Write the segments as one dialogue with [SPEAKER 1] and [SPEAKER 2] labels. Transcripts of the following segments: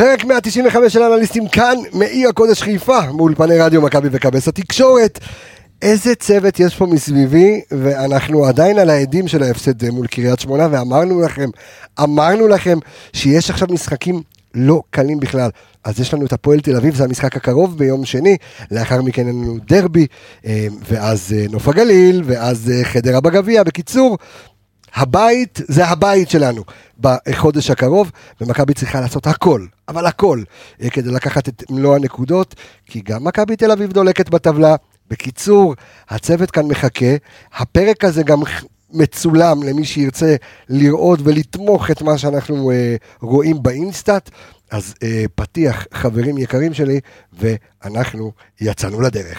[SPEAKER 1] פרק 195 של אנליסטים כאן, מאי הקודש חיפה, מאולפני רדיו מכבי וכבס התקשורת. איזה צוות יש פה מסביבי, ואנחנו עדיין על העדים של ההפסד מול קריית שמונה, ואמרנו לכם, אמרנו לכם שיש עכשיו משחקים לא קלים בכלל. אז יש לנו את הפועל תל אביב, זה המשחק הקרוב ביום שני, לאחר מכן אין לנו דרבי, אה, ואז אה, נוף הגליל, ואז אה, חדרה בגביע. בקיצור, הבית זה הבית שלנו בחודש הקרוב, ומכבי צריכה לעשות הכל, אבל הכל, כדי לקחת את מלוא הנקודות, כי גם מכבי תל אביב דולקת בטבלה. בקיצור, הצוות כאן מחכה, הפרק הזה גם מצולם למי שירצה לראות ולתמוך את מה שאנחנו אה, רואים באינסטאט. אז אה, פתיח, חברים יקרים שלי, ואנחנו יצאנו לדרך.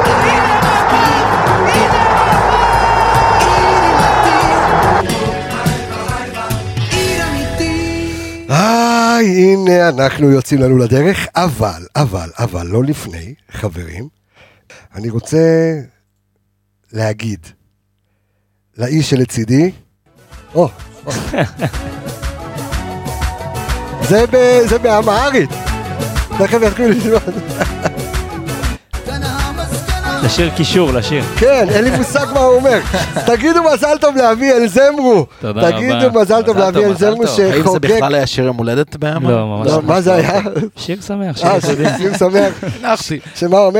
[SPEAKER 1] הנה הנה אנחנו יוצאים לנו לדרך, אבל, אבל, אבל, לא לפני, חברים. אני רוצה להגיד לאיש שלצידי, או, זה באמהרית. תכף יתחילו לשמוע.
[SPEAKER 2] לשיר קישור, לשיר.
[SPEAKER 1] כן, אין לי מושג מה הוא אומר. תגידו מזל טוב לאבי אלזמרו.
[SPEAKER 2] תודה רבה.
[SPEAKER 1] תגידו מזל טוב לאבי אלזמרו שחוגג.
[SPEAKER 3] האם זה בכלל היה שיר יום הולדת בימה?
[SPEAKER 2] לא, ממש לא.
[SPEAKER 1] מה זה היה?
[SPEAKER 2] שיר שמח,
[SPEAKER 1] אה,
[SPEAKER 2] שיר יסודי.
[SPEAKER 1] שיר שמח.
[SPEAKER 3] נחתי.
[SPEAKER 1] שמה הוא אומר?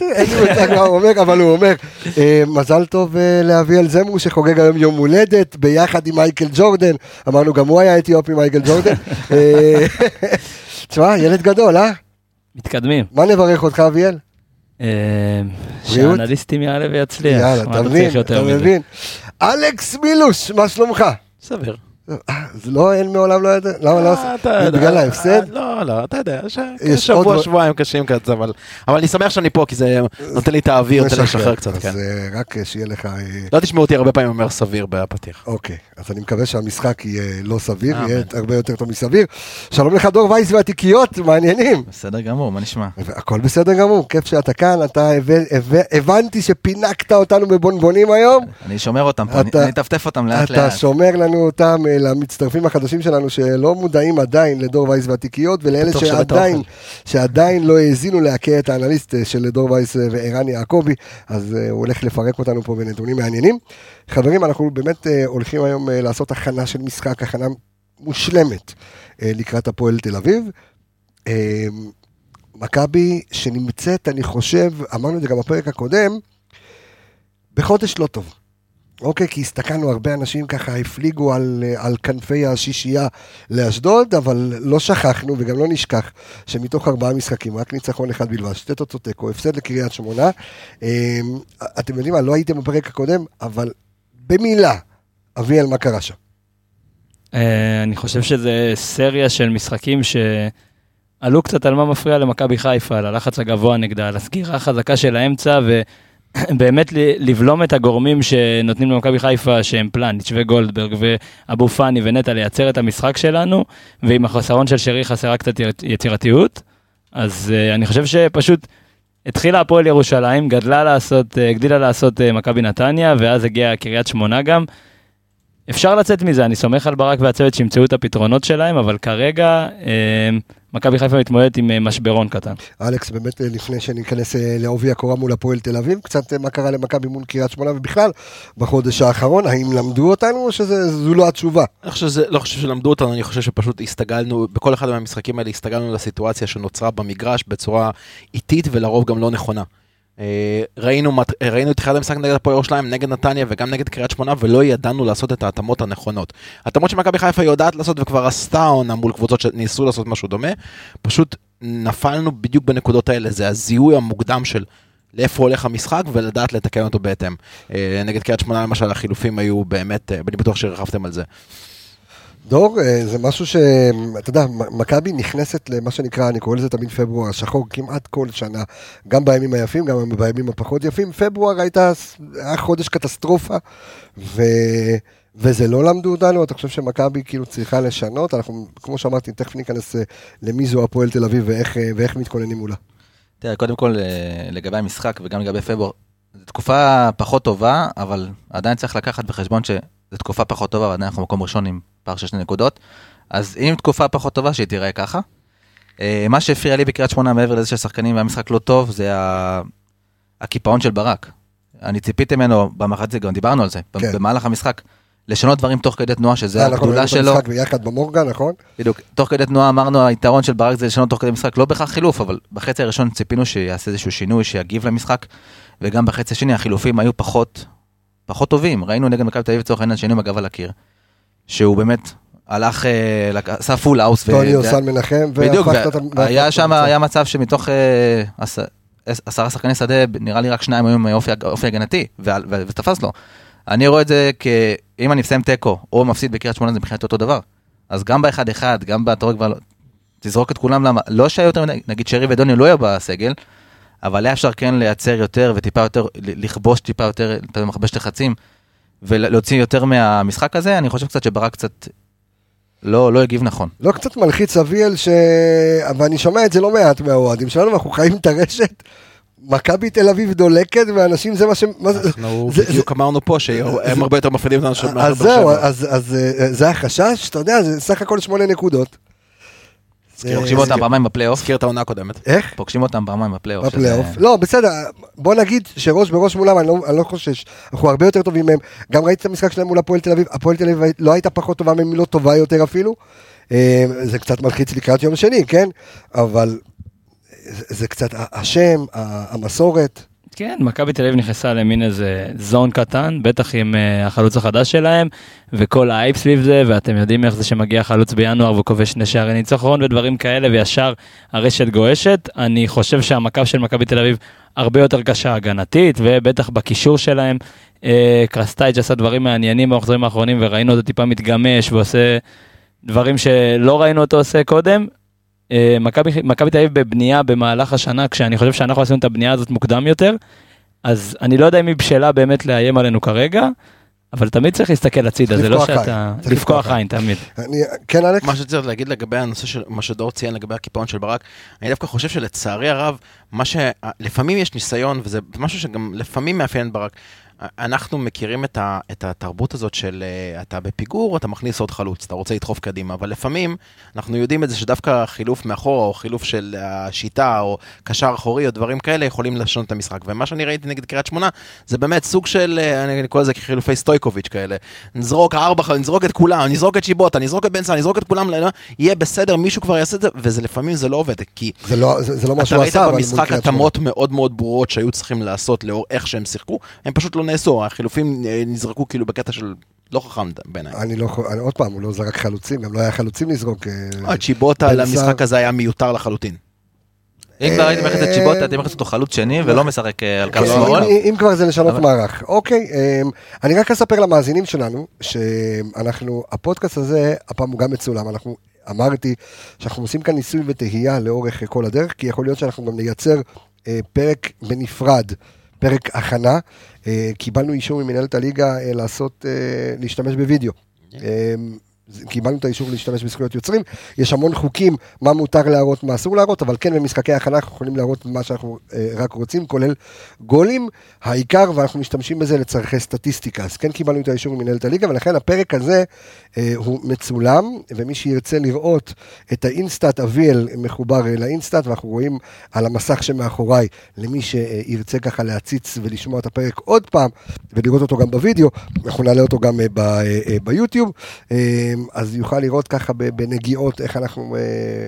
[SPEAKER 1] אין לי מושג מה הוא אומר, אבל הוא אומר, אה, מזל טוב אה, לאבי אלזמרו שחוגג היום יום הולדת ביחד עם מייקל ג'ורדן. אמרנו, גם הוא היה אתיופי מייקל ג'ורדן. אה, תשמע, ילד גדול, אה?
[SPEAKER 2] מתקדמים.
[SPEAKER 1] מה נברך אותך, אביאל?
[SPEAKER 2] אה, שהאנליסטים יעלה ויצליח.
[SPEAKER 1] יאללה, אתה מבין, אתה מבין. אלכס מילוש, מה שלומך?
[SPEAKER 3] סביר.
[SPEAKER 1] אז לא, אין מעולם לא יודע, למה לא עושה? בגלל ההפסד?
[SPEAKER 3] לא, לא, אתה יודע, יש שבוע, שבועיים קשים כזה, אבל אני שמח שאני פה, כי זה נותן לי את האוויר, נותן לי לשחרר קצת,
[SPEAKER 1] כן. אז רק שיהיה לך... אה,
[SPEAKER 3] לא תשמעו אותי הרבה פעמים אומר סביר בפתיח.
[SPEAKER 1] אוקיי, אז אני מקווה שהמשחק יהיה לא סביר, יהיה הרבה יותר טוב מסביר. שלום לך דור וייס והתיקיות, מעניינים.
[SPEAKER 4] בסדר גמור, מה נשמע?
[SPEAKER 1] הכל בסדר גמור, כיף שאתה כאן, אתה הבנתי שפינקת אותנו בבונבונים היום.
[SPEAKER 4] אני שומר אותם פה, אני אטפטף אותם לאט לאט.
[SPEAKER 1] אתה שומר לנו אותם אה, למצטרפים החדשים שלנו שלא מודעים עדיין לדור וייס והתיקיות, ולאלה שעדיין, שעדיין לא האזינו להכה את האנליסט אה, של דור וייס אה, וערן יעקבי, אז הוא הולך לפרק אותנו פה בנתונים מעניינים. חברים, אנחנו באמת הולכים היום לעשות הכנה של משחק, הכנה מושלמת לקראת הפועל תל אביב. מכבי שנמצאת, אני חושב, אמרנו את זה גם בפרק הקודם, בחודש לא טוב. אוקיי, כי הסתכלנו, הרבה אנשים ככה הפליגו על, על כנפי השישייה לאשדוד, אבל לא שכחנו וגם לא נשכח שמתוך ארבעה משחקים, רק ניצחון אחד בלבד, שתי תוצאות תיקו, הפסד לקריית שמונה. אמ, אתם יודעים מה, לא הייתם בפרק הקודם, אבל במילה, אביאל, מה קרה שם?
[SPEAKER 2] אה, אני חושב שזה סריה של משחקים שעלו קצת על מה מפריע למכבי חיפה, על הלחץ הגבוה נגדה, על הסגירה החזקה של האמצע, ו... באמת לבלום את הגורמים שנותנים למכבי חיפה, שהם פלניץ' וגולדברג ואבו פאני ונטע, לייצר את המשחק שלנו, ועם החסרון של שרי חסרה קצת יצירתיות. אז uh, אני חושב שפשוט התחילה הפועל ירושלים, גדלה לעשות, uh, הגדילה לעשות uh, מכבי נתניה, ואז הגיעה קריית שמונה גם. אפשר לצאת מזה, אני סומך על ברק והצוות שימצאו את הפתרונות שלהם, אבל כרגע אה, מכבי חיפה מתמודדת עם אה, משברון קטן.
[SPEAKER 1] אלכס, באמת אה, לפני שניכנס לעובי הקורה מול הפועל תל אביב, קצת מה קרה למכבי מול קריית שמונה ובכלל בחודש האחרון, האם למדו אותנו או שזו לא התשובה?
[SPEAKER 3] אני חושב שזה, לא חושב שלמדו אותנו, אני חושב שפשוט הסתגלנו, בכל אחד מהמשחקים האלה הסתגלנו לסיטואציה שנוצרה במגרש בצורה איטית ולרוב גם לא נכונה. אה, ראינו, ראינו את תחילת המשחק נגד הפועל ירושלים, נגד נתניה וגם נגד קריית שמונה, ולא ידענו לעשות את ההתאמות הנכונות. התאמות שמכבי חיפה יודעת לעשות וכבר עשתה עונה מול קבוצות שניסו לעשות משהו דומה, פשוט נפלנו בדיוק בנקודות האלה, זה הזיהוי המוקדם של לאיפה הולך המשחק ולדעת לתקן אותו בהתאם. אה, נגד קריית שמונה למשל החילופים היו באמת, אה, אני בטוח שרכבתם על זה.
[SPEAKER 1] דור, אה, זה משהו שאתה יודע, מכבי נכנסת למה שנקרא, אני קורא לזה תמיד פברואר השחור כמעט כל שנה, גם בימים היפים, גם בימים הפחות יפים. פברואר הייתה, היה חודש קטסטרופה, ו... וזה לא למדו אותנו, אתה חושב שמכבי כאילו צריכה לשנות? אנחנו, כמו שאמרתי, תכף ניכנס למי זו הפועל תל אביב ואיך, ואיך מתכוננים מולה.
[SPEAKER 4] תראה, קודם כל לגבי המשחק וגם לגבי פברואר, תקופה פחות טובה, אבל עדיין צריך לקחת בחשבון שזו תקופה פחות טובה, ועדיין אנחנו מקום ראשון עם פער של שני נקודות. אז אם תקופה פחות טובה, שהיא תיראה ככה. אה, מה שהפריע לי בקריית שמונה מעבר לזה שהשחקנים והמשחק לא טוב, זה הקיפאון של ברק. אני ציפיתי ממנו במחצית, גם דיברנו על זה, כן. במהלך המשחק. לשנות דברים תוך כדי תנועה, שזה
[SPEAKER 1] אה, נכון, הגדולה שלו. אנחנו משחק ביחד במורגן, נכון?
[SPEAKER 4] בדיוק. תוך כדי תנועה אמרנו, היתרון של ברק זה לשנות תוך כדי משחק, לא בהכרח חילוף, אבל בחצי הראשון ציפינו שיעשה איזשהו שינוי, שיגיב למשחק, וגם בחצי השני החילופים היו פחות, פחות טובים. ראינו נגד מכבי תל אביב לצורך העניין שינוי עם הגב על הקיר, שהוא באמת הלך, אה, עשה פול האוס.
[SPEAKER 1] טוני אוסן מנחם,
[SPEAKER 4] בדיוק, והיה שם, היה מצב שמתוך אה, עשרה שחקני שדה, נראה לי רק שניים היו עם אופי הגנתי, ותפס לו. אני רואה את זה כאם אני מסיים תיקו או מפסיד בקריית שמונה זה מבחינת אותו דבר. אז גם באחד אחד, גם רואה כבר, תזרוק את כולם למה, לא שהיה יותר, נגיד שרי ודוני לא היו בסגל, אבל היה אפשר כן לייצר יותר וטיפה יותר, לכבוש טיפה יותר, אתה מכבש לחצים, ולהוציא יותר מהמשחק הזה, אני חושב קצת שברק קצת לא, לא הגיב נכון.
[SPEAKER 1] לא קצת מלחיץ אביאל, ש... ואני שומע את זה לא מעט מהאוהדים שלנו, אנחנו חיים את הרשת. מכבי תל אביב דולקת, ואנשים זה מה ש...
[SPEAKER 3] אנחנו בדיוק אמרנו פה שהם הרבה יותר מפחידים אותנו.
[SPEAKER 1] אז זהו, אז אה, זה החשש, אתה יודע, זה סך הכל שמונה נקודות.
[SPEAKER 4] פוגשים אותם פעמיים בפלייאוף.
[SPEAKER 3] הזכיר את העונה הקודמת.
[SPEAKER 1] איך?
[SPEAKER 4] פוגשים אותם פעמיים בפלייאוף.
[SPEAKER 1] בפלייאוף. לא, בסדר, בוא נגיד שראש בראש מולם, אני לא, לא חושש, אנחנו הרבה יותר טובים מהם. גם ראיתי את המשחק שלהם מול הפועל תל אביב, הפועל תל אביב לא הייתה פחות טובה מהם, לא טובה יותר אפילו. אה, זה קצת מלחיץ לקראת יום שני, כן? אבל זה קצת השם, המסורת.
[SPEAKER 2] כן, מכבי תל אביב נכנסה למין איזה זון קטן, בטח עם uh, החלוץ החדש שלהם, וכל האייפ סביב זה, ואתם יודעים איך זה שמגיע חלוץ בינואר וכובש שני שערי ניצחון ודברים כאלה, וישר הרשת גועשת. אני חושב שהמכב של מכבי תל אביב הרבה יותר קשה הגנתית, ובטח בקישור שלהם. Uh, קרסטייץ' עשה דברים מעניינים במחזורים האחרונים, וראינו אותו טיפה מתגמש ועושה דברים שלא ראינו אותו עושה קודם, מכבי תל אביב בבנייה במהלך השנה, כשאני חושב שאנחנו עשינו את הבנייה הזאת מוקדם יותר, אז אני לא יודע אם היא בשלה באמת לאיים עלינו כרגע, אבל תמיד צריך להסתכל הצידה, זה לא שאתה... לפקוח עין, תמיד.
[SPEAKER 1] כן, אלכס?
[SPEAKER 3] מה שצריך להגיד לגבי הנושא של מה שדור ציין לגבי הקיפאון של ברק, אני דווקא חושב שלצערי הרב, מה ש... לפעמים יש ניסיון, וזה משהו שגם לפעמים מאפיין ברק. אנחנו מכירים את, ה, את התרבות הזאת של uh, אתה בפיגור, אתה מכניס עוד חלוץ, אתה רוצה לדחוף קדימה, אבל לפעמים אנחנו יודעים את זה שדווקא חילוף מאחורה, או חילוף של השיטה, או קשר אחורי, או דברים כאלה, יכולים לשנות את המשחק. ומה שאני ראיתי נגד קריית שמונה, זה באמת סוג של, uh, אני קורא לזה כחילופי סטויקוביץ' כאלה. נזרוק ארבע, נזרוק את כולם, נזרוק את שיבוטה, נזרוק את בן סער, נזרוק את כולם, לא, יהיה בסדר, מישהו כבר יעשה את זה, וזה לפעמים זה לא עובד, כי...
[SPEAKER 1] זה לא, זה, זה לא מה שהוא עשה,
[SPEAKER 3] אבל... אתה ראית במשחק התאמות מאוד מאוד ברורות שהיו צריכים לעשות לאור איך שהם שיחקו, הם פשוט לא נעשו, החילופים אה, נזרקו כאילו בקטע של לא חכם בעיניי.
[SPEAKER 1] אני לא, אני, עוד פעם, הוא לא זרק חלוצים, גם לא היה חלוצים לזרוק.
[SPEAKER 3] אה, צ'יבוטה למשחק הזה היה מיותר לחלוטין.
[SPEAKER 4] אם כבר הייתי מכניס את צ'יבוטה, הייתי מכניס אותו חלוץ שני ולא משחק אה, על קו שמאל.
[SPEAKER 1] אם כבר זה לשנות מערך. אוקיי, אני רק אספר למאזינים שלנו, שאנחנו, הפודקאסט הזה, הפעם הוא גם מצולם, אנחנו אמרתי שאנחנו עושים כאן ניסוי וטהייה לאורך כל הדרך, כי יכול להיות שאנחנו גם נייצר פרק בנפרד פרק הכנה, אה, קיבלנו אישור ממנהלת הליגה אה, לעשות, אה, להשתמש בווידאו. קיבלנו את האישור להשתמש בזכויות יוצרים, יש המון חוקים מה מותר להראות, מה אסור להראות, אבל כן במשחקי הכנה אנחנו יכולים להראות מה שאנחנו אה, רק רוצים, כולל גולים, העיקר, ואנחנו משתמשים בזה לצורכי סטטיסטיקה, אז כן קיבלנו את האישור ממנהלת הליגה, ולכן הפרק הזה אה, הוא מצולם, ומי שירצה לראות את האינסטאט אביאל מחובר לאינסטאט, ואנחנו רואים על המסך שמאחוריי, למי שירצה ככה להציץ ולשמוע את הפרק עוד פעם, ולראות אותו גם בווידאו, אנחנו נעלה אותו גם אה, אה, אה, ביוטיוב. אה, אז יוכל לראות ככה בנגיעות איך אנחנו אה,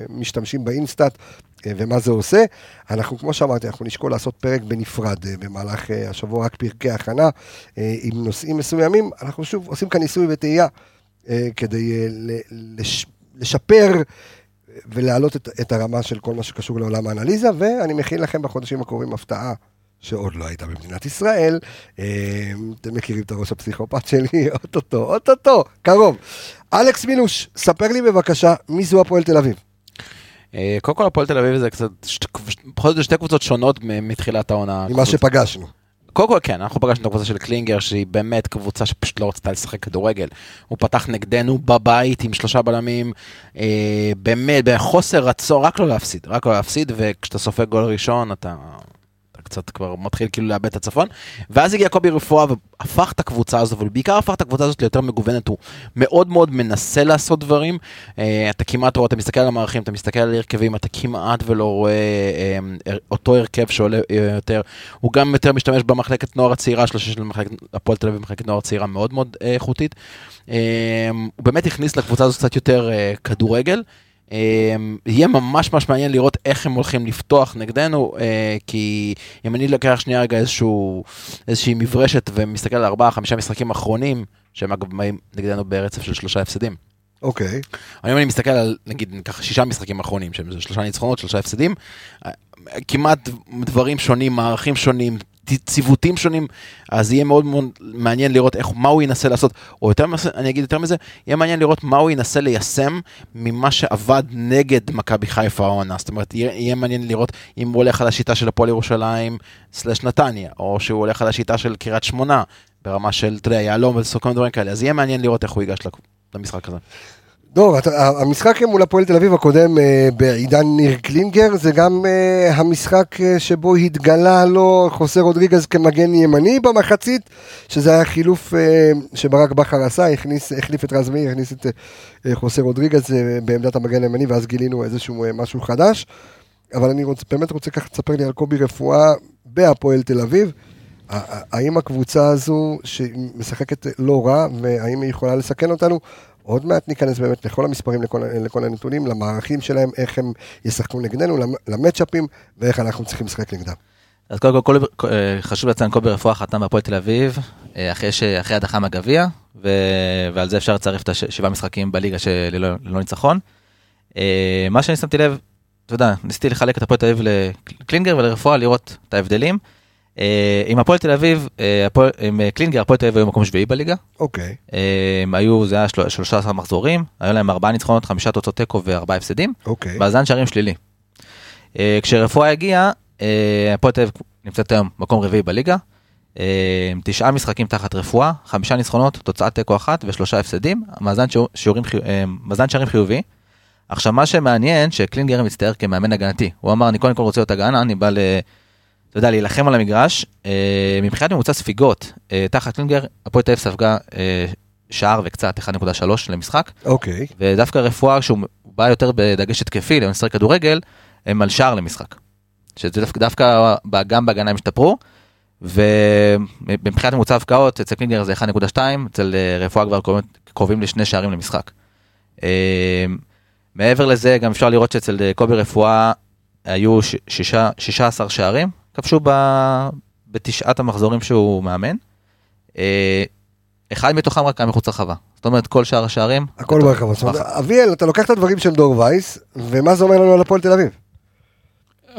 [SPEAKER 1] משתמשים באינסטאט אה, ומה זה עושה. אנחנו, כמו שאמרתי, אנחנו נשקול לעשות פרק בנפרד אה, במהלך השבוע, רק פרקי הכנה עם נושאים מסוימים. אנחנו שוב עושים כאן ניסוי וטעייה כדי לשפר ולהעלות את, את הרמה של כל מה שקשור לעולם האנליזה, ואני מכין לכם בחודשים הקרובים הפתעה שעוד לא הייתה במדינת ישראל. אתם מכירים את הראש הפסיכופת שלי, אוטוטו, אוטוטו, קרוב. אלכס מילוש, ספר לי בבקשה, מי זו הפועל תל אביב?
[SPEAKER 3] אה, קודם כל הפועל תל אביב זה קצת, בכל זאת שתי קבוצות שונות מתחילת העונה.
[SPEAKER 1] ממה שפגשנו.
[SPEAKER 3] קודם כל כן, אנחנו פגשנו את הקבוצה של קלינגר שהיא באמת קבוצה שפשוט לא רצתה לשחק כדורגל. הוא פתח נגדנו בבית עם שלושה בלמים, אה, באמת בחוסר רצון, רק לא להפסיד, רק לא להפסיד, וכשאתה סופג גול ראשון אתה קצת כבר מתחיל כאילו לאבד את הצפון. ואז הגיע קובי רפואה והפך את הקבוצה הזאת, אבל בעיקר הפך את הקבוצה הזאת ליותר מגוונת, הוא מאוד מאוד מנסה לעשות דברים. Uh, אתה כמעט רואה, אתה מסתכל על המערכים, אתה מסתכל על הרכבים, אתה כמעט ולא רואה uh, אותו הרכב שעולה uh, יותר. הוא גם יותר משתמש במחלקת נוער הצעירה שלו, שיש למחלקת הפועל תל אביב, מחלקת נוער צעירה מאוד מאוד איכותית. Uh, הוא באמת הכניס לקבוצה הזאת קצת יותר uh, כדורגל. אמ, יהיה ממש ממש מעניין לראות איך הם הולכים לפתוח נגדנו, אה, כי אם אני לוקח שנייה רגע איזשהו, איזושהי מברשת ומסתכל על ארבעה, חמישה משחקים אחרונים, שהם אגב באים נגדנו ברצף של שלושה הפסדים.
[SPEAKER 1] אוקיי. Okay.
[SPEAKER 3] אם אני מסתכל על, נגיד, ככה שישה משחקים אחרונים, שהם שלושה ניצחונות, שלושה הפסדים, אה, כמעט דברים שונים, מערכים שונים, ציוותים שונים, אז יהיה מאוד מאוד מעניין לראות איך, מה הוא ינסה לעשות, או יותר, אני אגיד יותר מזה, יהיה מעניין לראות מה הוא ינסה ליישם ממה שעבד נגד מכבי חיפה העונה. זאת אומרת, יהיה, יהיה מעניין לראות אם הוא הולך על השיטה של הפועל ירושלים סלש נתניה, או שהוא הולך על השיטה של קריית שמונה, ברמה של, אתה יודע, יהלום וכל דברים כאלה, אז יהיה מעניין לראות איך הוא ייגש למשחק הזה.
[SPEAKER 1] דור, המשחק מול הפועל תל אביב הקודם אה, בעידן ניר קלינגר, זה גם אה, המשחק אה, שבו התגלה לו חוסה רודריגז כמגן ימני במחצית, שזה היה חילוף שברק בכר עשה, הכניס, החליף את רז מאיר, הכניס את חוסה רודריגז בעמדת המגן הימני, ואז גילינו איזשהו משהו חדש. אבל אני רוצ, באמת רוצה ככה לספר לי על קובי רפואה בהפועל תל אביב. האם הקבוצה הזו שמשחקת לא רע, והאם היא יכולה לסכן אותנו? עוד מעט ניכנס באמת לכל המספרים, לכל, לכל הנתונים, למערכים שלהם, איך הם ישחקו נגדנו, למצ'אפים, ואיך אנחנו צריכים לשחק נגדם.
[SPEAKER 4] אז קודם כל, כל, חשוב לציין, קובי רפואה חתם בהפועל תל אביב, אה, אחרי, ש, אחרי הדחה מהגביע, ו, ועל זה אפשר לצרף את השבעה משחקים בליגה שללא לא ניצחון. אה, מה שאני שמתי לב, אתה יודע, ניסיתי לחלק את הפועל תל אביב לקלינגר ולרפואה, לראות את ההבדלים. אה, עם הפועל תל אביב, אה, עם אה, קלינגר, הפועל תל אביב היו מקום שביעי בליגה.
[SPEAKER 1] אוקיי.
[SPEAKER 4] היו, זה היה 13 מחזורים, היו להם ארבעה ניצחונות, חמישה תוצאות תיקו וארבעה הפסדים.
[SPEAKER 1] אוקיי.
[SPEAKER 4] מאזן שערים שלילי. כשרפואה הגיע, הפועל תל אביב נמצאת היום מקום רביעי בליגה. תשעה משחקים תחת רפואה, חמישה ניצחונות, תוצאת תיקו אחת ושלושה הפסדים, מאזן, שיעורים, מאזן שערים חיובי. עכשיו מה שמעניין שקלינגר מצטער כמאמן הגנתי, הוא אמר אני קודם כל רוצה להיות הגנה, אני בא. אתה יודע, להילחם על המגרש. אה, מבחינת ממוצע ספיגות, אה, תחת קלינגר, הפועל תל אביב ספגה אה, שער וקצת 1.3 למשחק.
[SPEAKER 1] אוקיי.
[SPEAKER 4] ודווקא רפואה, שהוא בא יותר בדגש התקפי למשחק כדורגל, הם על שער למשחק. שזה דווקא, גם בהגנה הם השתפרו. ומבחינת ממוצע הבקעות, אצל קלינגר זה 1.2, אצל רפואה כבר קרובים לשני שערים למשחק. מעבר לזה, גם אפשר לראות שאצל קובי רפואה היו 16 שערים, כבשו ב... בתשעת המחזורים שהוא מאמן. אה, אחד מתוכם רק היה מחוץ לרחבה. זאת אומרת, כל שאר השערים...
[SPEAKER 1] הכל ברחבה. זאת אומרת, אביאל, אתה לוקח את הדברים של דור וייס, ומה זה אומר לנו על הפועל תל אביב?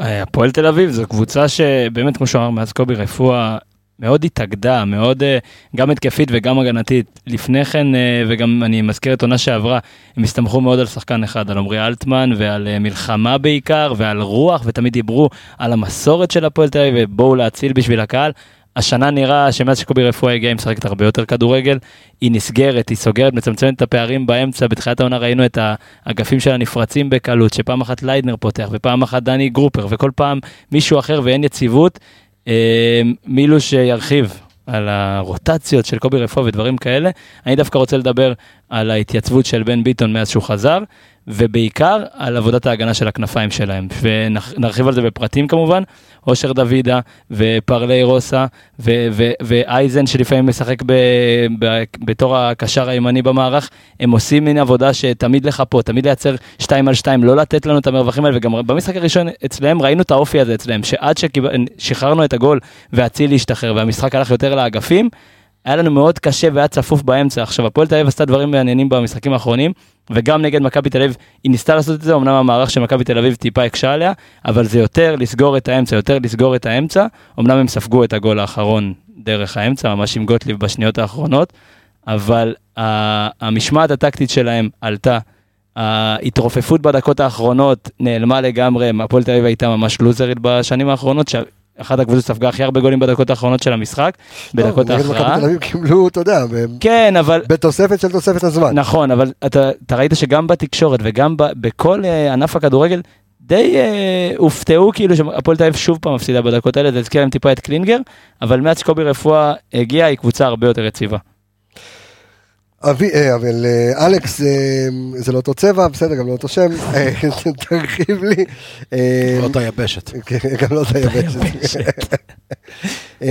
[SPEAKER 2] אה, הפועל תל אביב זו קבוצה שבאמת, כמו שאמר מאז קובי רפואה, מאוד התאגדה, מאוד אה, גם התקפית וגם הגנתית. לפני כן, אה, וגם אני מזכיר את עונה שעברה, הם הסתמכו מאוד על שחקן אחד, על עמרי אלטמן ועל אה, מלחמה בעיקר, ועל רוח, ותמיד דיברו על המסורת של הפועל תל אביב, ובואו להציל בשביל הקהל. השנה נראה שמאז שקובי רפואה הגיע היא משחקת הרבה יותר כדורגל, היא נסגרת, היא סוגרת, מצמצמת את הפערים באמצע, בתחילת העונה ראינו את האגפים שלה נפרצים בקלות, שפעם אחת ליידנר פותח ופעם אחת דני גרופר וכל פעם מישהו אחר ואין יציבות, אה, מילוש ירחיב על הרוטציות של קובי רפואה ודברים כאלה. אני דווקא רוצה לדבר על ההתייצבות של בן ביטון מאז שהוא חזר, ובעיקר על עבודת ההגנה של הכנפיים שלהם. ונרחיב על זה בפרטים כמובן, אושר דוידה ופרלי רוסה ו- ו- ואייזן שלפעמים משחק ב- ב- בתור הקשר הימני במערך, הם עושים מין עבודה שתמיד לחפות, תמיד לייצר 2 על 2, לא לתת לנו את המרווחים האלה, וגם במשחק הראשון אצלם ראינו את האופי הזה אצלם, שעד ששחררנו את הגול ואצילי השתחרר והמשחק הלך יותר לאגפים, היה לנו מאוד קשה והיה צפוף באמצע. עכשיו, הפועל תל אביב עשתה דברים מעניינים במשחקים האחרונים, וגם נגד מכבי תל אביב היא ניסתה לעשות את זה, אמנם המערך של מכבי תל אביב טיפה הקשה עליה, אבל זה יותר לסגור את האמצע, יותר לסגור את האמצע. אמנם הם ספגו את הגול האחרון דרך האמצע, ממש עם גוטליב בשניות האחרונות, אבל המשמעת הטקטית שלהם עלתה. ההתרופפות בדקות האחרונות נעלמה לגמרי, הפועל תל אביב הייתה ממש לוזרית בשנים האחרונות, אחת הקבוצות ספגה הכי הרבה גולים בדקות האחרונות של המשחק, בדקות ההכרעה.
[SPEAKER 1] מכבי תל אביב קיבלו, אתה יודע,
[SPEAKER 2] כן, אבל...
[SPEAKER 1] בתוספת של תוספת הזמן.
[SPEAKER 2] נכון, אבל אתה, אתה ראית שגם בתקשורת וגם ב, בכל uh, ענף הכדורגל, די uh, הופתעו כאילו שהפועל תל אביב שוב פעם מפסידה בדקות האלה, זה הזכיר להם טיפה את קלינגר, אבל מאז שקובי רפואה הגיע, היא קבוצה הרבה יותר יציבה.
[SPEAKER 1] אבי, אה, אבל אה, אלכס, אה, זה לא אותו צבע, בסדר, גם לא אותו שם, תרחיב לי.
[SPEAKER 3] לא אותה יבשת.
[SPEAKER 1] כן, גם לא אותה יבשת.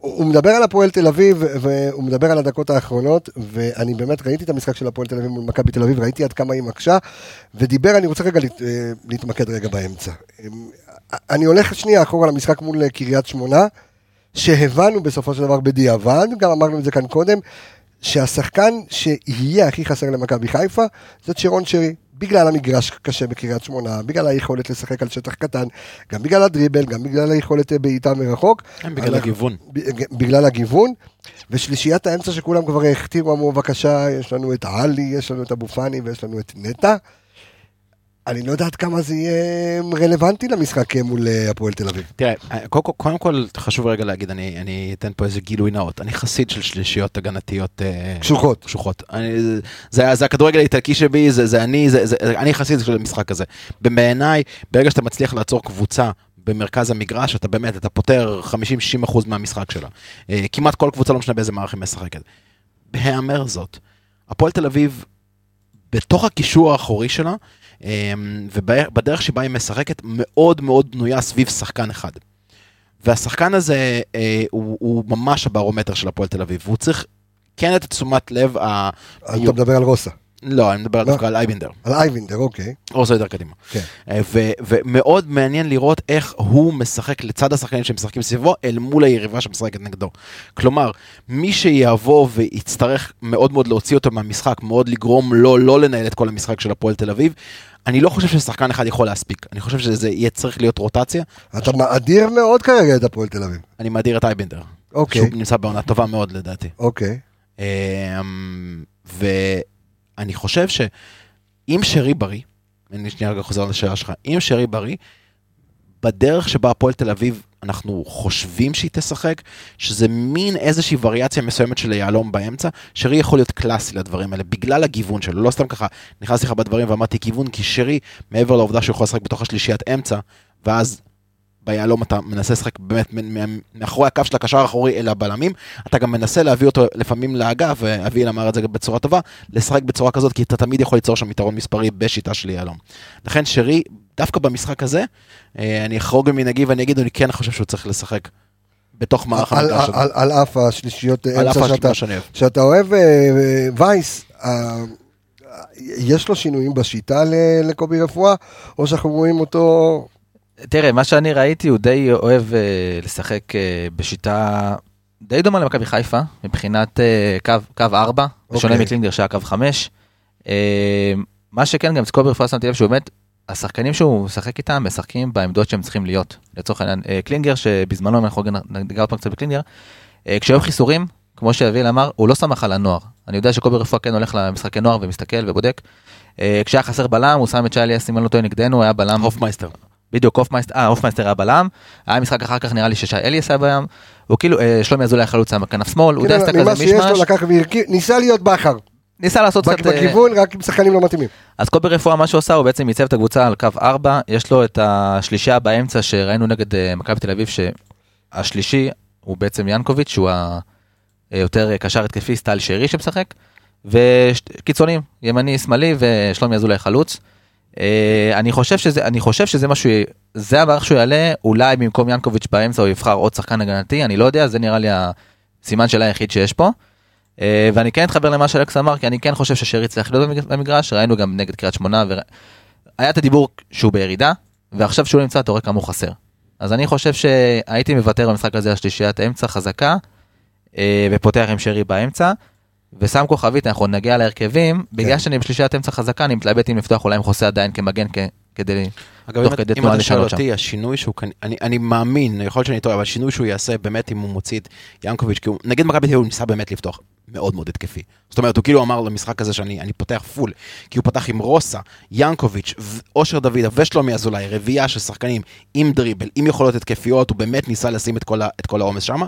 [SPEAKER 1] הוא מדבר על הפועל תל אביב, והוא מדבר על הדקות האחרונות, ואני באמת ראיתי את המשחק של הפועל תל אביב מול מכבי תל אביב, ראיתי עד כמה היא מקשה, ודיבר, אני רוצה רגע להתמקד רגע באמצע. אני הולך שנייה אחורה למשחק מול קריית שמונה, שהבנו בסופו של דבר בדיעבד, גם אמרנו את זה כאן קודם, שהשחקן שיהיה הכי חסר למכבי חיפה, זה צ'רון שרי. בגלל המגרש קשה בקריית שמונה, בגלל היכולת לשחק על שטח קטן, גם בגלל הדריבל, גם בגלל היכולת בעיטה מרחוק.
[SPEAKER 3] בגלל הגיוון.
[SPEAKER 1] בגלל הגיוון. ושלישיית האמצע שכולם כבר הכתירו, אמרו בבקשה, יש לנו את עלי, יש לנו את אבו פאני ויש לנו את נטע. אני לא יודעת כמה זה יהיה רלוונטי למשחק מול אה, הפועל תל אביב.
[SPEAKER 3] תראה, אה, קודם, כל חשוב רגע להגיד, אני, אני אתן פה איזה גילוי נאות. אני חסיד של שלישיות הגנתיות. אה,
[SPEAKER 1] קשוחות.
[SPEAKER 3] קשוחות. אני, זה, זה הכדורגל האיטלקי שבי, זה, זה אני, זה, זה, אני חסיד של המשחק הזה. בעיניי, ברגע שאתה מצליח לעצור קבוצה במרכז המגרש, אתה באמת, אתה פותר 50-60% מהמשחק שלה. כמעט כל קבוצה, לא משנה באיזה מערך היא משחקת. בהיאמר זאת, הפועל תל אביב, בתוך הקישור האחורי שלה, אמ, ובדרך שבה היא משחקת מאוד מאוד בנויה סביב שחקן אחד. והשחקן הזה אה, הוא, הוא ממש הברומטר של הפועל תל אביב, והוא צריך כן את תשומת לב. ה...
[SPEAKER 1] אתה מדבר על רוסה.
[SPEAKER 3] לא, אני מדבר לא. דווקא על אייבינדר.
[SPEAKER 1] על אייבינדר, אוקיי.
[SPEAKER 3] או יותר קדימה. כן. אה, ומאוד מעניין לראות איך הוא משחק לצד השחקנים שמשחקים סביבו, אל מול היריבה שמשחקת נגדו. כלומר, מי שיבוא ויצטרך מאוד מאוד להוציא אותו מהמשחק, מאוד לגרום לו לא לנהל את כל המשחק של הפועל תל אביב, אני לא חושב ששחקן אחד יכול להספיק, אני חושב שזה יהיה צריך להיות רוטציה.
[SPEAKER 1] אתה מאדיר מאוד כרגע את הפועל תל אביב.
[SPEAKER 3] אני מאדיר את אייבינדר.
[SPEAKER 1] אוקיי.
[SPEAKER 3] שהוא נמצא בעונה טובה מאוד לדעתי.
[SPEAKER 1] אוקיי.
[SPEAKER 3] אני חושב שאם שרי בריא, אני שנייה רגע חוזר לשאלה שלך, אם שרי בריא, בדרך שבה הפועל תל אביב, אנחנו חושבים שהיא תשחק, שזה מין איזושהי וריאציה מסוימת של היהלום באמצע, שרי יכול להיות קלאסי לדברים האלה, בגלל הגיוון שלו, לא סתם ככה, נכנסתי לך בדברים ואמרתי גיוון, כי שרי, מעבר לעובדה שהוא יכול לשחק בתוך השלישיית אמצע, ואז ביהלום אתה מנסה לשחק באמת מאחורי הקו של הקשר האחורי אל הבלמים, אתה גם מנסה להביא אותו לפעמים לאגף, ואביאל אמר את זה בצורה טובה, לשחק בצורה כזאת, כי אתה תמיד יכול ליצור שם יתרון מספרי בשיטה של יהלום. לכן שרי, דווקא במשחק הזה, אה, אני אחרוג ממנהגי ואני אגיד, אני כן חושב שהוא צריך לשחק. בתוך מערך
[SPEAKER 1] המגרש. על, על, על אף השלישיות אמצע שאתה, שאתה אוהב, אה, אה, וייס, יש לו שינויים בשיטה לקובי רפואה, או שאנחנו רואים אותו
[SPEAKER 4] תראה, מה שאני ראיתי, הוא די אוהב אה, לשחק אה, בשיטה די דומה למכבי חיפה, מבחינת אה, קו, קו 4, אוקיי. בשונה אוקיי. מקלינגר שהיה קו 5. אה, מה שכן, גם שקובי רפואה שמתי לב שהוא באמת, השחקנים שהוא משחק איתם, משחקים בעמדות שהם צריכים להיות. לצורך העניין, קלינגר, שבזמנו, אם אנחנו ניגע עוד פעם קצת בקלינגר, כשהיו חיסורים, כמו שאביאל אמר, הוא לא סמך על הנוער. אני יודע שקובי רפואה כן הולך למשחקי נוער ומסתכל ובודק. כשהיה חסר בלם, הוא שם את שי אליאס, אם אני לא טועה, נגדנו, היה בלם...
[SPEAKER 3] הופמייסטר.
[SPEAKER 4] בדיוק הופמייסטר, אה, הופמייסטר היה בלם, היה משחק אחר כך נראה לי ששי אליאס היה בלם, הוא כאילו, אה, שלומי אזולאי חלוץ היה בכנף שמאל, הוא די עשה כזה מישמש. ממה שיש לו לקח
[SPEAKER 1] והרכיב, ניסה להיות בכר.
[SPEAKER 4] ניסה לעשות קצת...
[SPEAKER 1] בכיוון, רק עם שחקנים לא מתאימים.
[SPEAKER 4] אז קובי רפואה, מה שהוא עשה, הוא בעצם ייצב את הקבוצה על קו 4, יש לו את השלישייה באמצע שראינו נגד מכבי תל אביב, שהשלישי הוא בעצם ינקוביץ', שהוא היותר קשר התקפי, סטייל שרי שמשחק, וקיצונים, ימני, שמאלי ושלומי אזולאי חלוץ. אה, אני חושב שזה, אני חושב שזה משהו, זה המערך שהוא יעלה, אולי במקום ינקוביץ' באמצע הוא יבחר עוד שחקן הגנתי, אני לא יודע, זה נראה לי הסימן של היחיד שיש פה. אה, ואני כן אתחבר למה שאלכס אמר, כי אני כן חושב ששרי צריך להיות במגרש, ראינו גם נגד קריית שמונה, והיה את הדיבור שהוא בירידה, ועכשיו שהוא נמצא, אתה רואה כמה הוא חסר. אז אני חושב שהייתי מוותר במשחק הזה על שלישיית אמצע חזקה, אה, ופותח עם שרי באמצע. ושם כוכבית, אנחנו נגיע להרכבים, בגלל שאני בשלישיית אמצע חזקה, אני מתלבט אם לפתוח אולי עם חוסה עדיין כמגן כ- כדי...
[SPEAKER 3] אגב,
[SPEAKER 4] תוך
[SPEAKER 3] אם,
[SPEAKER 4] כדי
[SPEAKER 3] אם
[SPEAKER 4] תנועה
[SPEAKER 3] אתה שואל
[SPEAKER 4] לשנות שם.
[SPEAKER 3] אותי, השינוי שהוא אני, אני מאמין, יכול להיות שאני טועה, אבל השינוי שהוא יעשה באמת אם הוא מוציא את ינקוביץ', כי הוא, נגד מכבי תל הוא ניסה באמת לפתוח מאוד מאוד התקפי. זאת אומרת, הוא כאילו אמר למשחק הזה שאני אני פותח פול, כי הוא פתח עם רוסה, ינקוביץ', אושר דוידה ושלומי אזולאי, רביעייה של שחקנים עם דריבל, עם יכולות התקפיות, הוא באמת ניסה לשים את כל, העומס שם.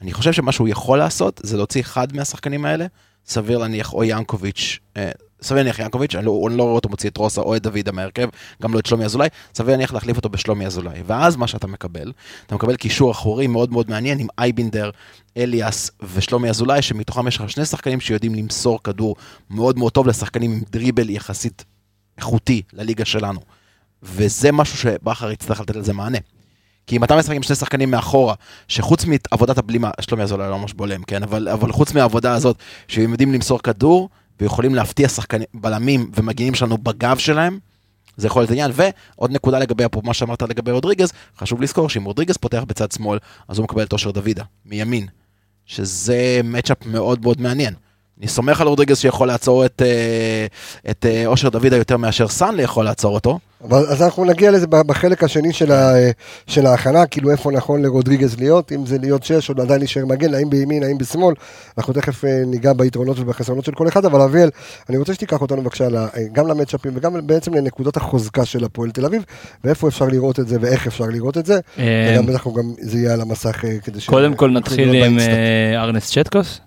[SPEAKER 3] אני חושב שמה שהוא יכול לעשות זה להוציא אחד מהשחקנים האלה, סביר להניח או ינקוביץ', אה, סביר להניח ינקוביץ', אני לא, אני לא רואה אותו מוציא את רוסה או את דוידה מהרכב, גם לא את שלומי אזולאי, סביר להניח להחליף אותו בשלומי אזולאי. ואז מה שאתה מקבל, אתה מקבל קישור אחורי מאוד מאוד מעניין עם אייבינדר, אליאס ושלומי אזולאי, שמתוכם יש לך שני שחקנים שיודעים למסור כדור מאוד מאוד טוב לשחקנים עם דריבל יחסית איכותי לליגה שלנו. וזה משהו שבכר יצטרך לתת לזה מענה. כי אם אתה משחק עם שני שחקנים מאחורה, שחוץ מעבודת הבלימה, שלומי אזולאי לא ממש בולם, כן, אבל, אבל חוץ מהעבודה הזאת, שהם יודעים למסור כדור, ויכולים להפתיע שחקנים, בלמים ומגינים שלנו בגב שלהם, זה יכול להיות עניין. ועוד נקודה לגבי, מה שאמרת לגבי רודריגז, חשוב לזכור שאם רודריגז פותח בצד שמאל, אז הוא מקבל את אושר דוידה, מימין. שזה מצ'אפ מאוד מאוד מעניין. אני סומך על רודריגז שיכול לעצור את, אה, את אה, אושר דוידה יותר מאשר סאן יכול לעצור אותו.
[SPEAKER 1] אבל אז אנחנו נגיע לזה בחלק השני של, ה, של ההכנה, כאילו איפה נכון לרודריגז להיות, אם זה להיות שש או עדיין להישאר מגן, האם בימין, האם בשמאל, אנחנו תכף אה, ניגע ביתרונות ובחסרונות של כל אחד, אבל אביאל, אני רוצה שתיקח אותנו בבקשה אה, גם למצ'אפים וגם בעצם לנקודות החוזקה של הפועל תל אביב, ואיפה אפשר לראות את זה ואיך אפשר לראות את זה,
[SPEAKER 2] אה,
[SPEAKER 1] וגם בטח גם זה יהיה על המסך אה, כדי ש...
[SPEAKER 2] קודם כל נתחיל עם. אה, ארנס צ'טקוס.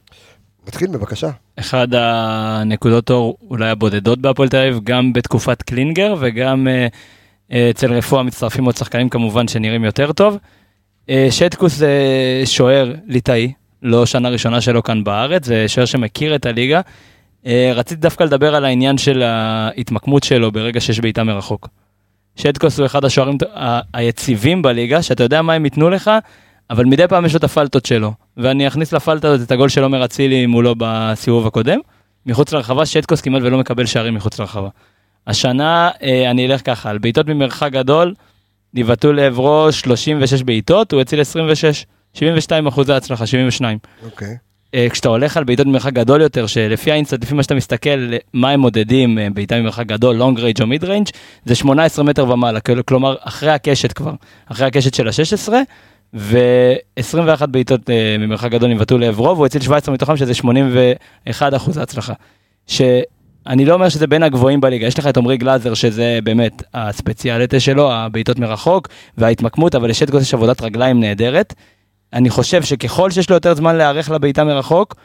[SPEAKER 1] נתחיל בבקשה.
[SPEAKER 2] אחד הנקודות אור אולי הבודדות בהפועל תל אביב, גם בתקופת קלינגר וגם אה, אה, אצל רפואה מצטרפים עוד שחקנים כמובן שנראים יותר טוב. אה, שטקוס זה שוער ליטאי, לא שנה ראשונה שלו כאן בארץ, זה שוער שמכיר את הליגה. רציתי דווקא לדבר על העניין של ההתמקמות שלו ברגע שיש בעיטה מרחוק. שטקוס הוא אחד השוערים היציבים בליגה, שאתה יודע מה הם ייתנו לך, אבל מדי פעם יש לו את הפלטות שלו. ואני אכניס לפלטה הזאת את הגול של עומר אצילי מולו בסיבוב הקודם. מחוץ לרחבה, שטקוס כמעט ולא מקבל שערים מחוץ לרחבה. השנה אה, אני אלך ככה, על בעיטות ממרחק גדול, נבעטו לעברו 36 בעיטות, הוא הציל 26, 72 אחוזי הצלחה, 72.
[SPEAKER 1] אוקיי.
[SPEAKER 2] אה, כשאתה הולך על בעיטות ממרחק גדול יותר, שלפי האינסטאט, לפי מה שאתה מסתכל, מה הם מודדים, אה, בעיטה ממרחק גדול, long range או mid range, זה 18 מטר ומעלה, כל- כלומר, אחרי הקשת כבר, אחרי הקשת של ה-16, ו-21 בעיטות אה, ממרחק גדול נבעטו לעברו, והוא הציל 17 מתוכם, שזה 81 אחוז הצלחה. שאני לא אומר שזה בין הגבוהים בליגה, יש לך את עמרי גלאזר, שזה באמת הספציאליטה שלו, הבעיטות מרחוק וההתמקמות, אבל לשטקוס יש עבודת רגליים נהדרת. אני חושב שככל שיש לו יותר זמן להיערך לבעיטה מרחוק,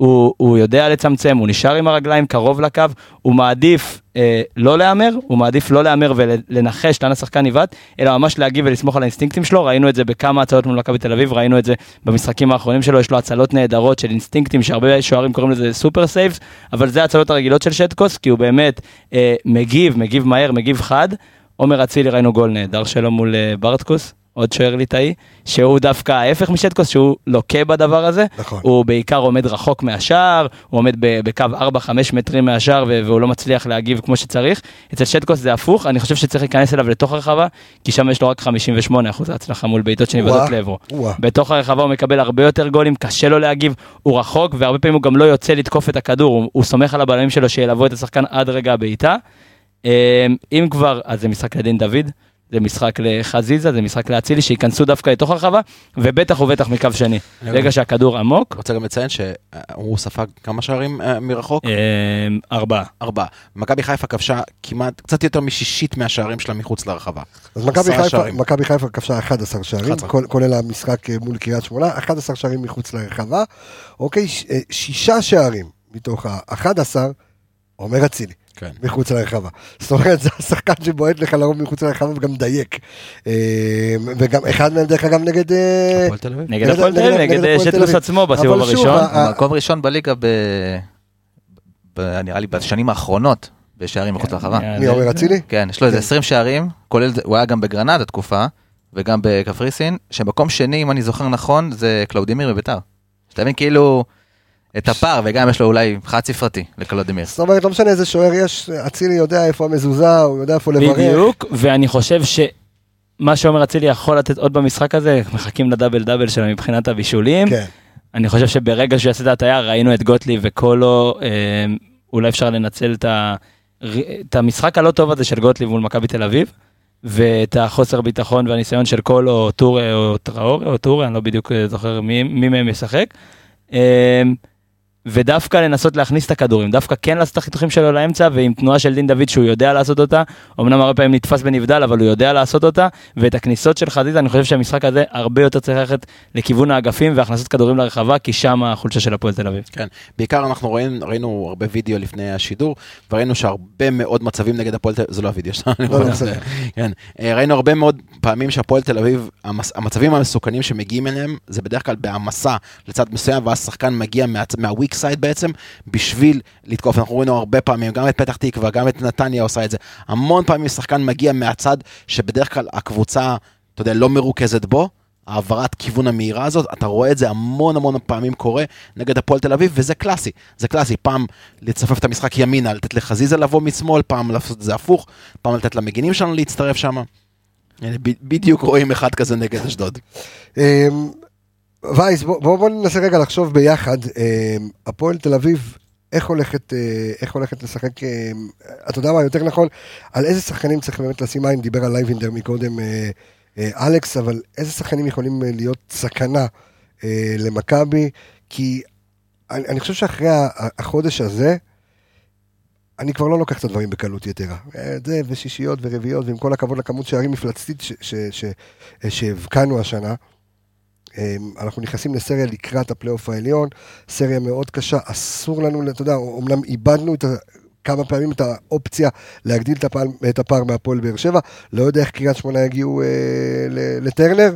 [SPEAKER 2] הוא, הוא יודע לצמצם, הוא נשאר עם הרגליים קרוב לקו, הוא מעדיף אה, לא להמר, הוא מעדיף לא להמר ולנחש לאן השחקן יבעט, אלא ממש להגיב ולסמוך על האינסטינקטים שלו, ראינו את זה בכמה הצלות מול מכבי תל אביב, ראינו את זה במשחקים האחרונים שלו, יש לו הצלות נהדרות של אינסטינקטים, שהרבה שוערים קוראים לזה super saves, אבל זה ההצלות הרגילות של שטקוס, כי הוא באמת אה, מגיב, מגיב מהר, מגיב חד. עומר אצילי ראינו גול נהדר שלו מול אה, ברטקוס, עוד שוער ליטאי, שהוא דווקא ההפך משטקוס, שהוא לוקה בדבר הזה.
[SPEAKER 1] נכון.
[SPEAKER 2] הוא בעיקר עומד רחוק מהשער, הוא עומד בקו 4-5 מטרים מהשער והוא לא מצליח להגיב כמו שצריך. אצל שטקוס זה הפוך, אני חושב שצריך להיכנס אליו לתוך הרחבה, כי שם יש לו רק 58 אחוז הצלחה מול בעיטות שנבדות לעברו. בתוך הרחבה הוא מקבל הרבה יותר גולים, קשה לו להגיב, הוא רחוק והרבה פעמים הוא גם לא יוצא לתקוף את הכדור, הוא, הוא סומך על הבלמים שלו שילוו את השחקן עד רגע הבעיטה. אמ, אם כבר, אז זה משחק לדין דוד, זה משחק לחזיזה, זה משחק לאצילי, שייכנסו דווקא לתוך הרחבה, ובטח ובטח מקו שני.
[SPEAKER 3] אני
[SPEAKER 2] רגע שהכדור עמוק,
[SPEAKER 3] רוצה גם לציין שהוא ספג כמה שערים אה, מרחוק?
[SPEAKER 2] ארבעה.
[SPEAKER 3] ארבעה. מכבי חיפה כבשה כמעט, קצת יותר משישית מהשערים שלה מחוץ לרחבה.
[SPEAKER 1] אז מכבי חיפה, כבשה 11 שערים,
[SPEAKER 3] 11.
[SPEAKER 1] כל- כולל המשחק אה, מול קריית שמונה, 11 שערים מחוץ לרחבה, אוקיי, אה, שישה שערים מתוך ה-11, עומר אצילי,
[SPEAKER 3] כן.
[SPEAKER 1] מחוץ לרחבה. זאת אומרת, זה השחקן שבועט לך לרוב מחוץ לרחבה וגם מדייק. אה, וגם אחד מהם, דרך אגב, נגד... אה.
[SPEAKER 2] נגד הפועל תל אביב,
[SPEAKER 1] נגד
[SPEAKER 2] שטקוס
[SPEAKER 1] אביב.
[SPEAKER 2] עצמו בסיבוב הראשון.
[SPEAKER 4] מקום ראשון בליגה ב... ב... נראה לי בשנים האחרונות בשערים מחוץ לרחבה.
[SPEAKER 1] מי עומר אצילי?
[SPEAKER 4] כן, יש לו איזה
[SPEAKER 1] כן.
[SPEAKER 4] 20 שערים, כולל, הוא היה גם בגרנדה תקופה, וגם בקפריסין, שמקום שני, אם אני זוכר נכון, זה קלאודימיר בביתר. שתבין כאילו את הפער, וגם יש לו אולי חד ספרתי לקלאודימיר.
[SPEAKER 1] זאת אומרת, לא משנה איזה שוער יש, אצילי יודע איפה המזוזה, הוא יודע איפה לבעוט.
[SPEAKER 2] בדיוק, ואני חושב שמה שעומר אצילי יכול לתת עוד במשחק הזה, מחכים ל double double שלו מבחינת הבישולים.
[SPEAKER 1] כן.
[SPEAKER 2] אני חושב שברגע שהוא יעשה את ההטייה, ראינו את גוטליב וקולו, אה, אולי אפשר לנצל את, ה, את המשחק הלא טוב הזה של גוטליב מול מכבי תל אביב, ואת החוסר ביטחון והניסיון של קולו או טורי או טראורי או טורי, אני לא בדיוק אה, זוכר מי, מי מהם ישחק. אה, ודווקא לנסות להכניס את הכדורים, דווקא כן לעשות את החיתוכים שלו לאמצע, ועם תנועה של דין דוד שהוא יודע לעשות אותה, אמנם הרבה פעמים נתפס בנבדל, אבל הוא יודע לעשות אותה, ואת הכניסות של חזיזה, אני חושב שהמשחק הזה הרבה יותר צריך ללכת לכיוון האגפים והכנסת כדורים לרחבה, כי שם החולשה של הפועל תל אביב.
[SPEAKER 3] כן, בעיקר אנחנו ראינו, ראינו הרבה וידאו לפני השידור, וראינו שהרבה מאוד מצבים נגד הפועל תל אביב, זה לא הוידאו שלנו,
[SPEAKER 1] לא, זה-
[SPEAKER 3] כן, אה, ראינו הרבה מאוד פעמים שהפועל תל אביב, המס- המצבים המסוכנים שמגיעים אליהם, זה בדרך כלל בהעמסה לצד מסוים, ואז שחקן מגיע מה- מהוויק סייד בעצם, בשביל לתקוף. אנחנו ראינו הרבה פעמים, גם את פתח תקווה, גם את נתניה עושה את זה. המון פעמים שחקן מגיע מהצד, שבדרך כלל הקבוצה, אתה יודע, לא מרוכזת בו. העברת כיוון המהירה הזאת, אתה רואה את זה המון המון פעמים קורה נגד הפועל תל אביב, וזה קלאסי, זה קלאסי, פעם לצופף את המשחק ימינה, לתת לחזיזה לבוא משמאל, פעם לעשות את זה הפוך, פעם לתת למגינים שלנו להצטרף שם. בדיוק רואים אחד כזה נגד אשדוד.
[SPEAKER 1] וייס, בוא, בוא, בוא ננסה רגע לחשוב ביחד, אמ, הפועל תל אביב, איך הולכת, אה, איך הולכת לשחק, אמ, אתה יודע מה, יותר נכון, על איזה שחקנים צריך באמת לשים עין, דיבר על לייבינדר מקודם אה, אה, אלכס, אבל איזה שחקנים יכולים אה, להיות סכנה אה, למכבי, כי אני, אני חושב שאחרי החודש הזה, אני כבר לא לוקח את הדברים בקלות יתרה. אה, זה ושישיות ורביעיות, ועם כל הכבוד לכמות שערים מפלצתית אה, שהבקענו השנה. אה, אנחנו נכנסים לסריה לקראת הפלייאוף העליון, סריה מאוד קשה, אסור לנו, אתה יודע, אמנם איבדנו את ה... כמה פעמים את האופציה להגדיל את הפער, את הפער מהפועל באר שבע, לא יודע איך קריית שמונה יגיעו אה, לטרנר,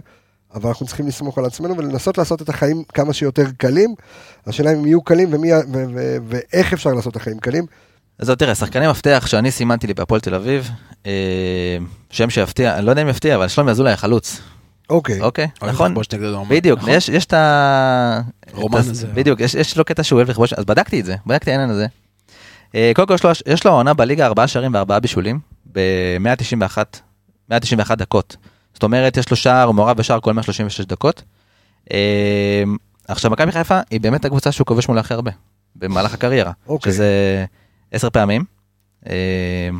[SPEAKER 1] אבל אנחנו צריכים לסמוך על עצמנו ולנסות לעשות את החיים כמה שיותר קלים. השאלה אם הם יהיו קלים ומי, ו- ו- ואיך אפשר לעשות את החיים קלים.
[SPEAKER 4] אז תראה, שחקני מפתח שאני סימנתי לי בהפועל תל אביב, אה, שם שיפתיע, אני לא יודע אם יפתיע, אבל שלומי אזולאי החלוץ,
[SPEAKER 1] אוקיי.
[SPEAKER 4] אוקיי? נכון?
[SPEAKER 3] לכבוש נגד רומן.
[SPEAKER 4] בדיוק,
[SPEAKER 3] נכון.
[SPEAKER 4] יש יש את ה...
[SPEAKER 3] רומן הזה.
[SPEAKER 4] בדיוק, יש- יש לו קטע שהוא אוהב לכבוש, אז בדקתי את זה, בדקתי העניין הזה. אה, קודם כל יש לו- העונה בליגה ארבעה שערים וארבעה בישולים, ב-191 191 דקות. זאת אומרת, יש לו שער, הוא מעורב בשער כל 136 דקות. אה, עכשיו, מכבי חיפה היא באמת הקבוצה שהוא כובש מולה הכי הרבה, במהלך הקריירה,
[SPEAKER 1] אוקיי.
[SPEAKER 4] שזה עשר פעמים. אה,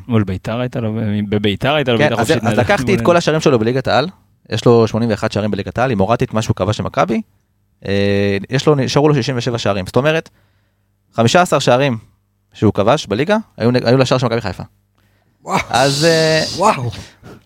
[SPEAKER 2] מול ביתר הייתה לו, בביתר הייתה לו
[SPEAKER 4] כן,
[SPEAKER 2] בעיטה
[SPEAKER 4] אז,
[SPEAKER 2] חופשית.
[SPEAKER 4] אז. לקחתי את כל השערים שלו בליגת העל, יש לו 81 שערים בליגת העל, אם הורדתי את מה שהוא כבש למכבי, אה, יש לו, נשארו לו 67 שערים, זאת אומרת, 15 שערים שהוא כבש בליגה, היו, היו לשער של מכבי חיפה.
[SPEAKER 1] וואו.
[SPEAKER 4] אז אה,
[SPEAKER 1] וואו.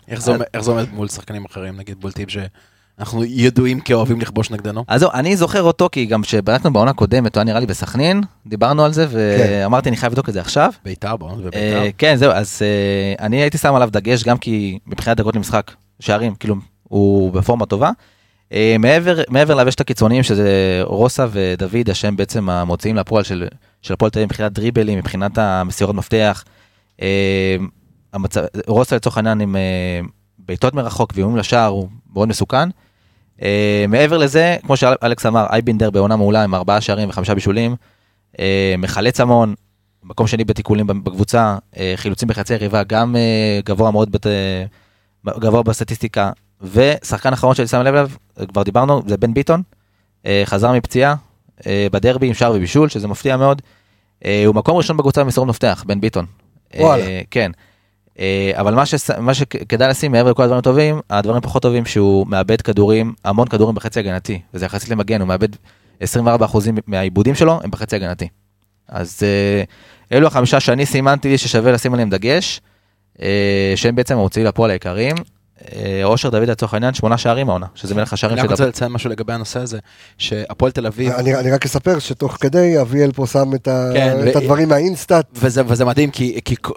[SPEAKER 3] איך זה איך זה עומד מול שחקנים אחרים, נגיד בולטים שאנחנו ידועים כאוהבים לכבוש נגדנו?
[SPEAKER 4] אז זהו, אני זוכר אותו כי גם כשבדקנו בעונה קודמת, הוא היה נראה לי בסכנין, דיברנו על זה, ואמרתי אני חייב לבדוק את זה עכשיו.
[SPEAKER 3] ביתר, בוא, וביתר.
[SPEAKER 4] אה, כן, זהו, אז אה, אני הייתי שם עליו דגש גם כי מבחינת דקות למשחק, שערים, כאילו, הוא בפורמה טובה. אה, מעבר, מעבר את הקיצוניים שזה רוסה ודוד, השם בעצם המוציאים לפועל של, של הפועל תל אביב מבחינת דריבלים, מבחינת המסירות מפתח. אה, המצב, רוסה לצורך העניין עם אה, בעיטות מרחוק ואיומים לשער הוא מאוד מסוכן. מעבר לזה, כמו שאלכס אמר, אייבינדר בעונה מעולה עם ארבעה שערים וחמישה בישולים. מחלץ המון, מקום שני בתיקולים בקבוצה, חילוצים בחצי יריבה, גם גבוה מאוד, בת, גבוה בסטטיסטיקה. ושחקן אחרון שאני שם לב אליו, כבר דיברנו, זה בן ביטון, אה, חזר מפציעה אה, בדרבי עם שער ובישול, שזה מפתיע מאוד. אה, הוא מקום ראשון בקבוצה במסירות מפתח, בן ביטון.
[SPEAKER 1] וואלה.
[SPEAKER 4] כן. אבל מה, שס, מה שכדאי לשים מעבר לכל הדברים הטובים, הדברים פחות טובים שהוא מאבד כדורים, המון כדורים בחצי הגנתי, וזה יחסית למגן, הוא מאבד 24% מהעיבודים שלו הם בחצי הגנתי. אז אלו החמישה שאני סימנתי ששווה לשים עליהם דגש, שהם בעצם המוציאים לפועל העיקריים. אה, אושר דוידה לצורך העניין, שמונה שערים העונה, שזה מלך השערים
[SPEAKER 3] אני רק
[SPEAKER 4] של
[SPEAKER 3] רוצה. לציין משהו לגבי הנושא הזה, שהפועל תל אביב,
[SPEAKER 1] אני, אני רק אספר שתוך כדי אביאל פה שם את, ה,
[SPEAKER 3] כן,
[SPEAKER 1] את
[SPEAKER 3] ו-
[SPEAKER 1] הדברים מה InStat.
[SPEAKER 3] וזה, וזה מדהים כי, כי כל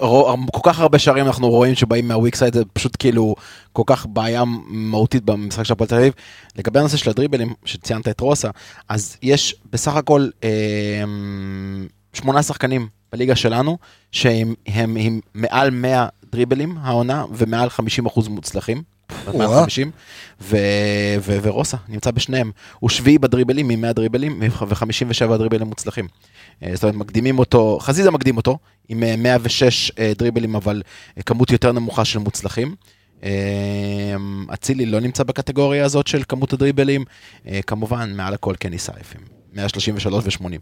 [SPEAKER 3] כל כך הרבה שערים אנחנו רואים שבאים מה weak side זה פשוט כאילו כל כך בעיה מהותית במשחק של הפועל תל אביב. לגבי הנושא של הדריבלים שציינת את רוסה אז יש בסך הכל אה, שמונה שחקנים בליגה שלנו שהם הם, הם מעל 100 דריבלים העונה ומעל 50% מוצלחים. מעל
[SPEAKER 1] וואו.
[SPEAKER 3] 50 ו- ו- ורוסה נמצא בשניהם הוא שביעי בדריבלים מ-100 דריבלים ו-57 דריבלים מוצלחים. אה, זאת אומרת מקדימים אותו, חזיזה מקדים אותו עם אה, 106 אה, דריבלים אבל אה, כמות יותר נמוכה של מוצלחים. אה, אצילי לא נמצא בקטגוריה הזאת של כמות הדריבלים, אה, כמובן מעל הכל קני סייפים. 133 ו-80.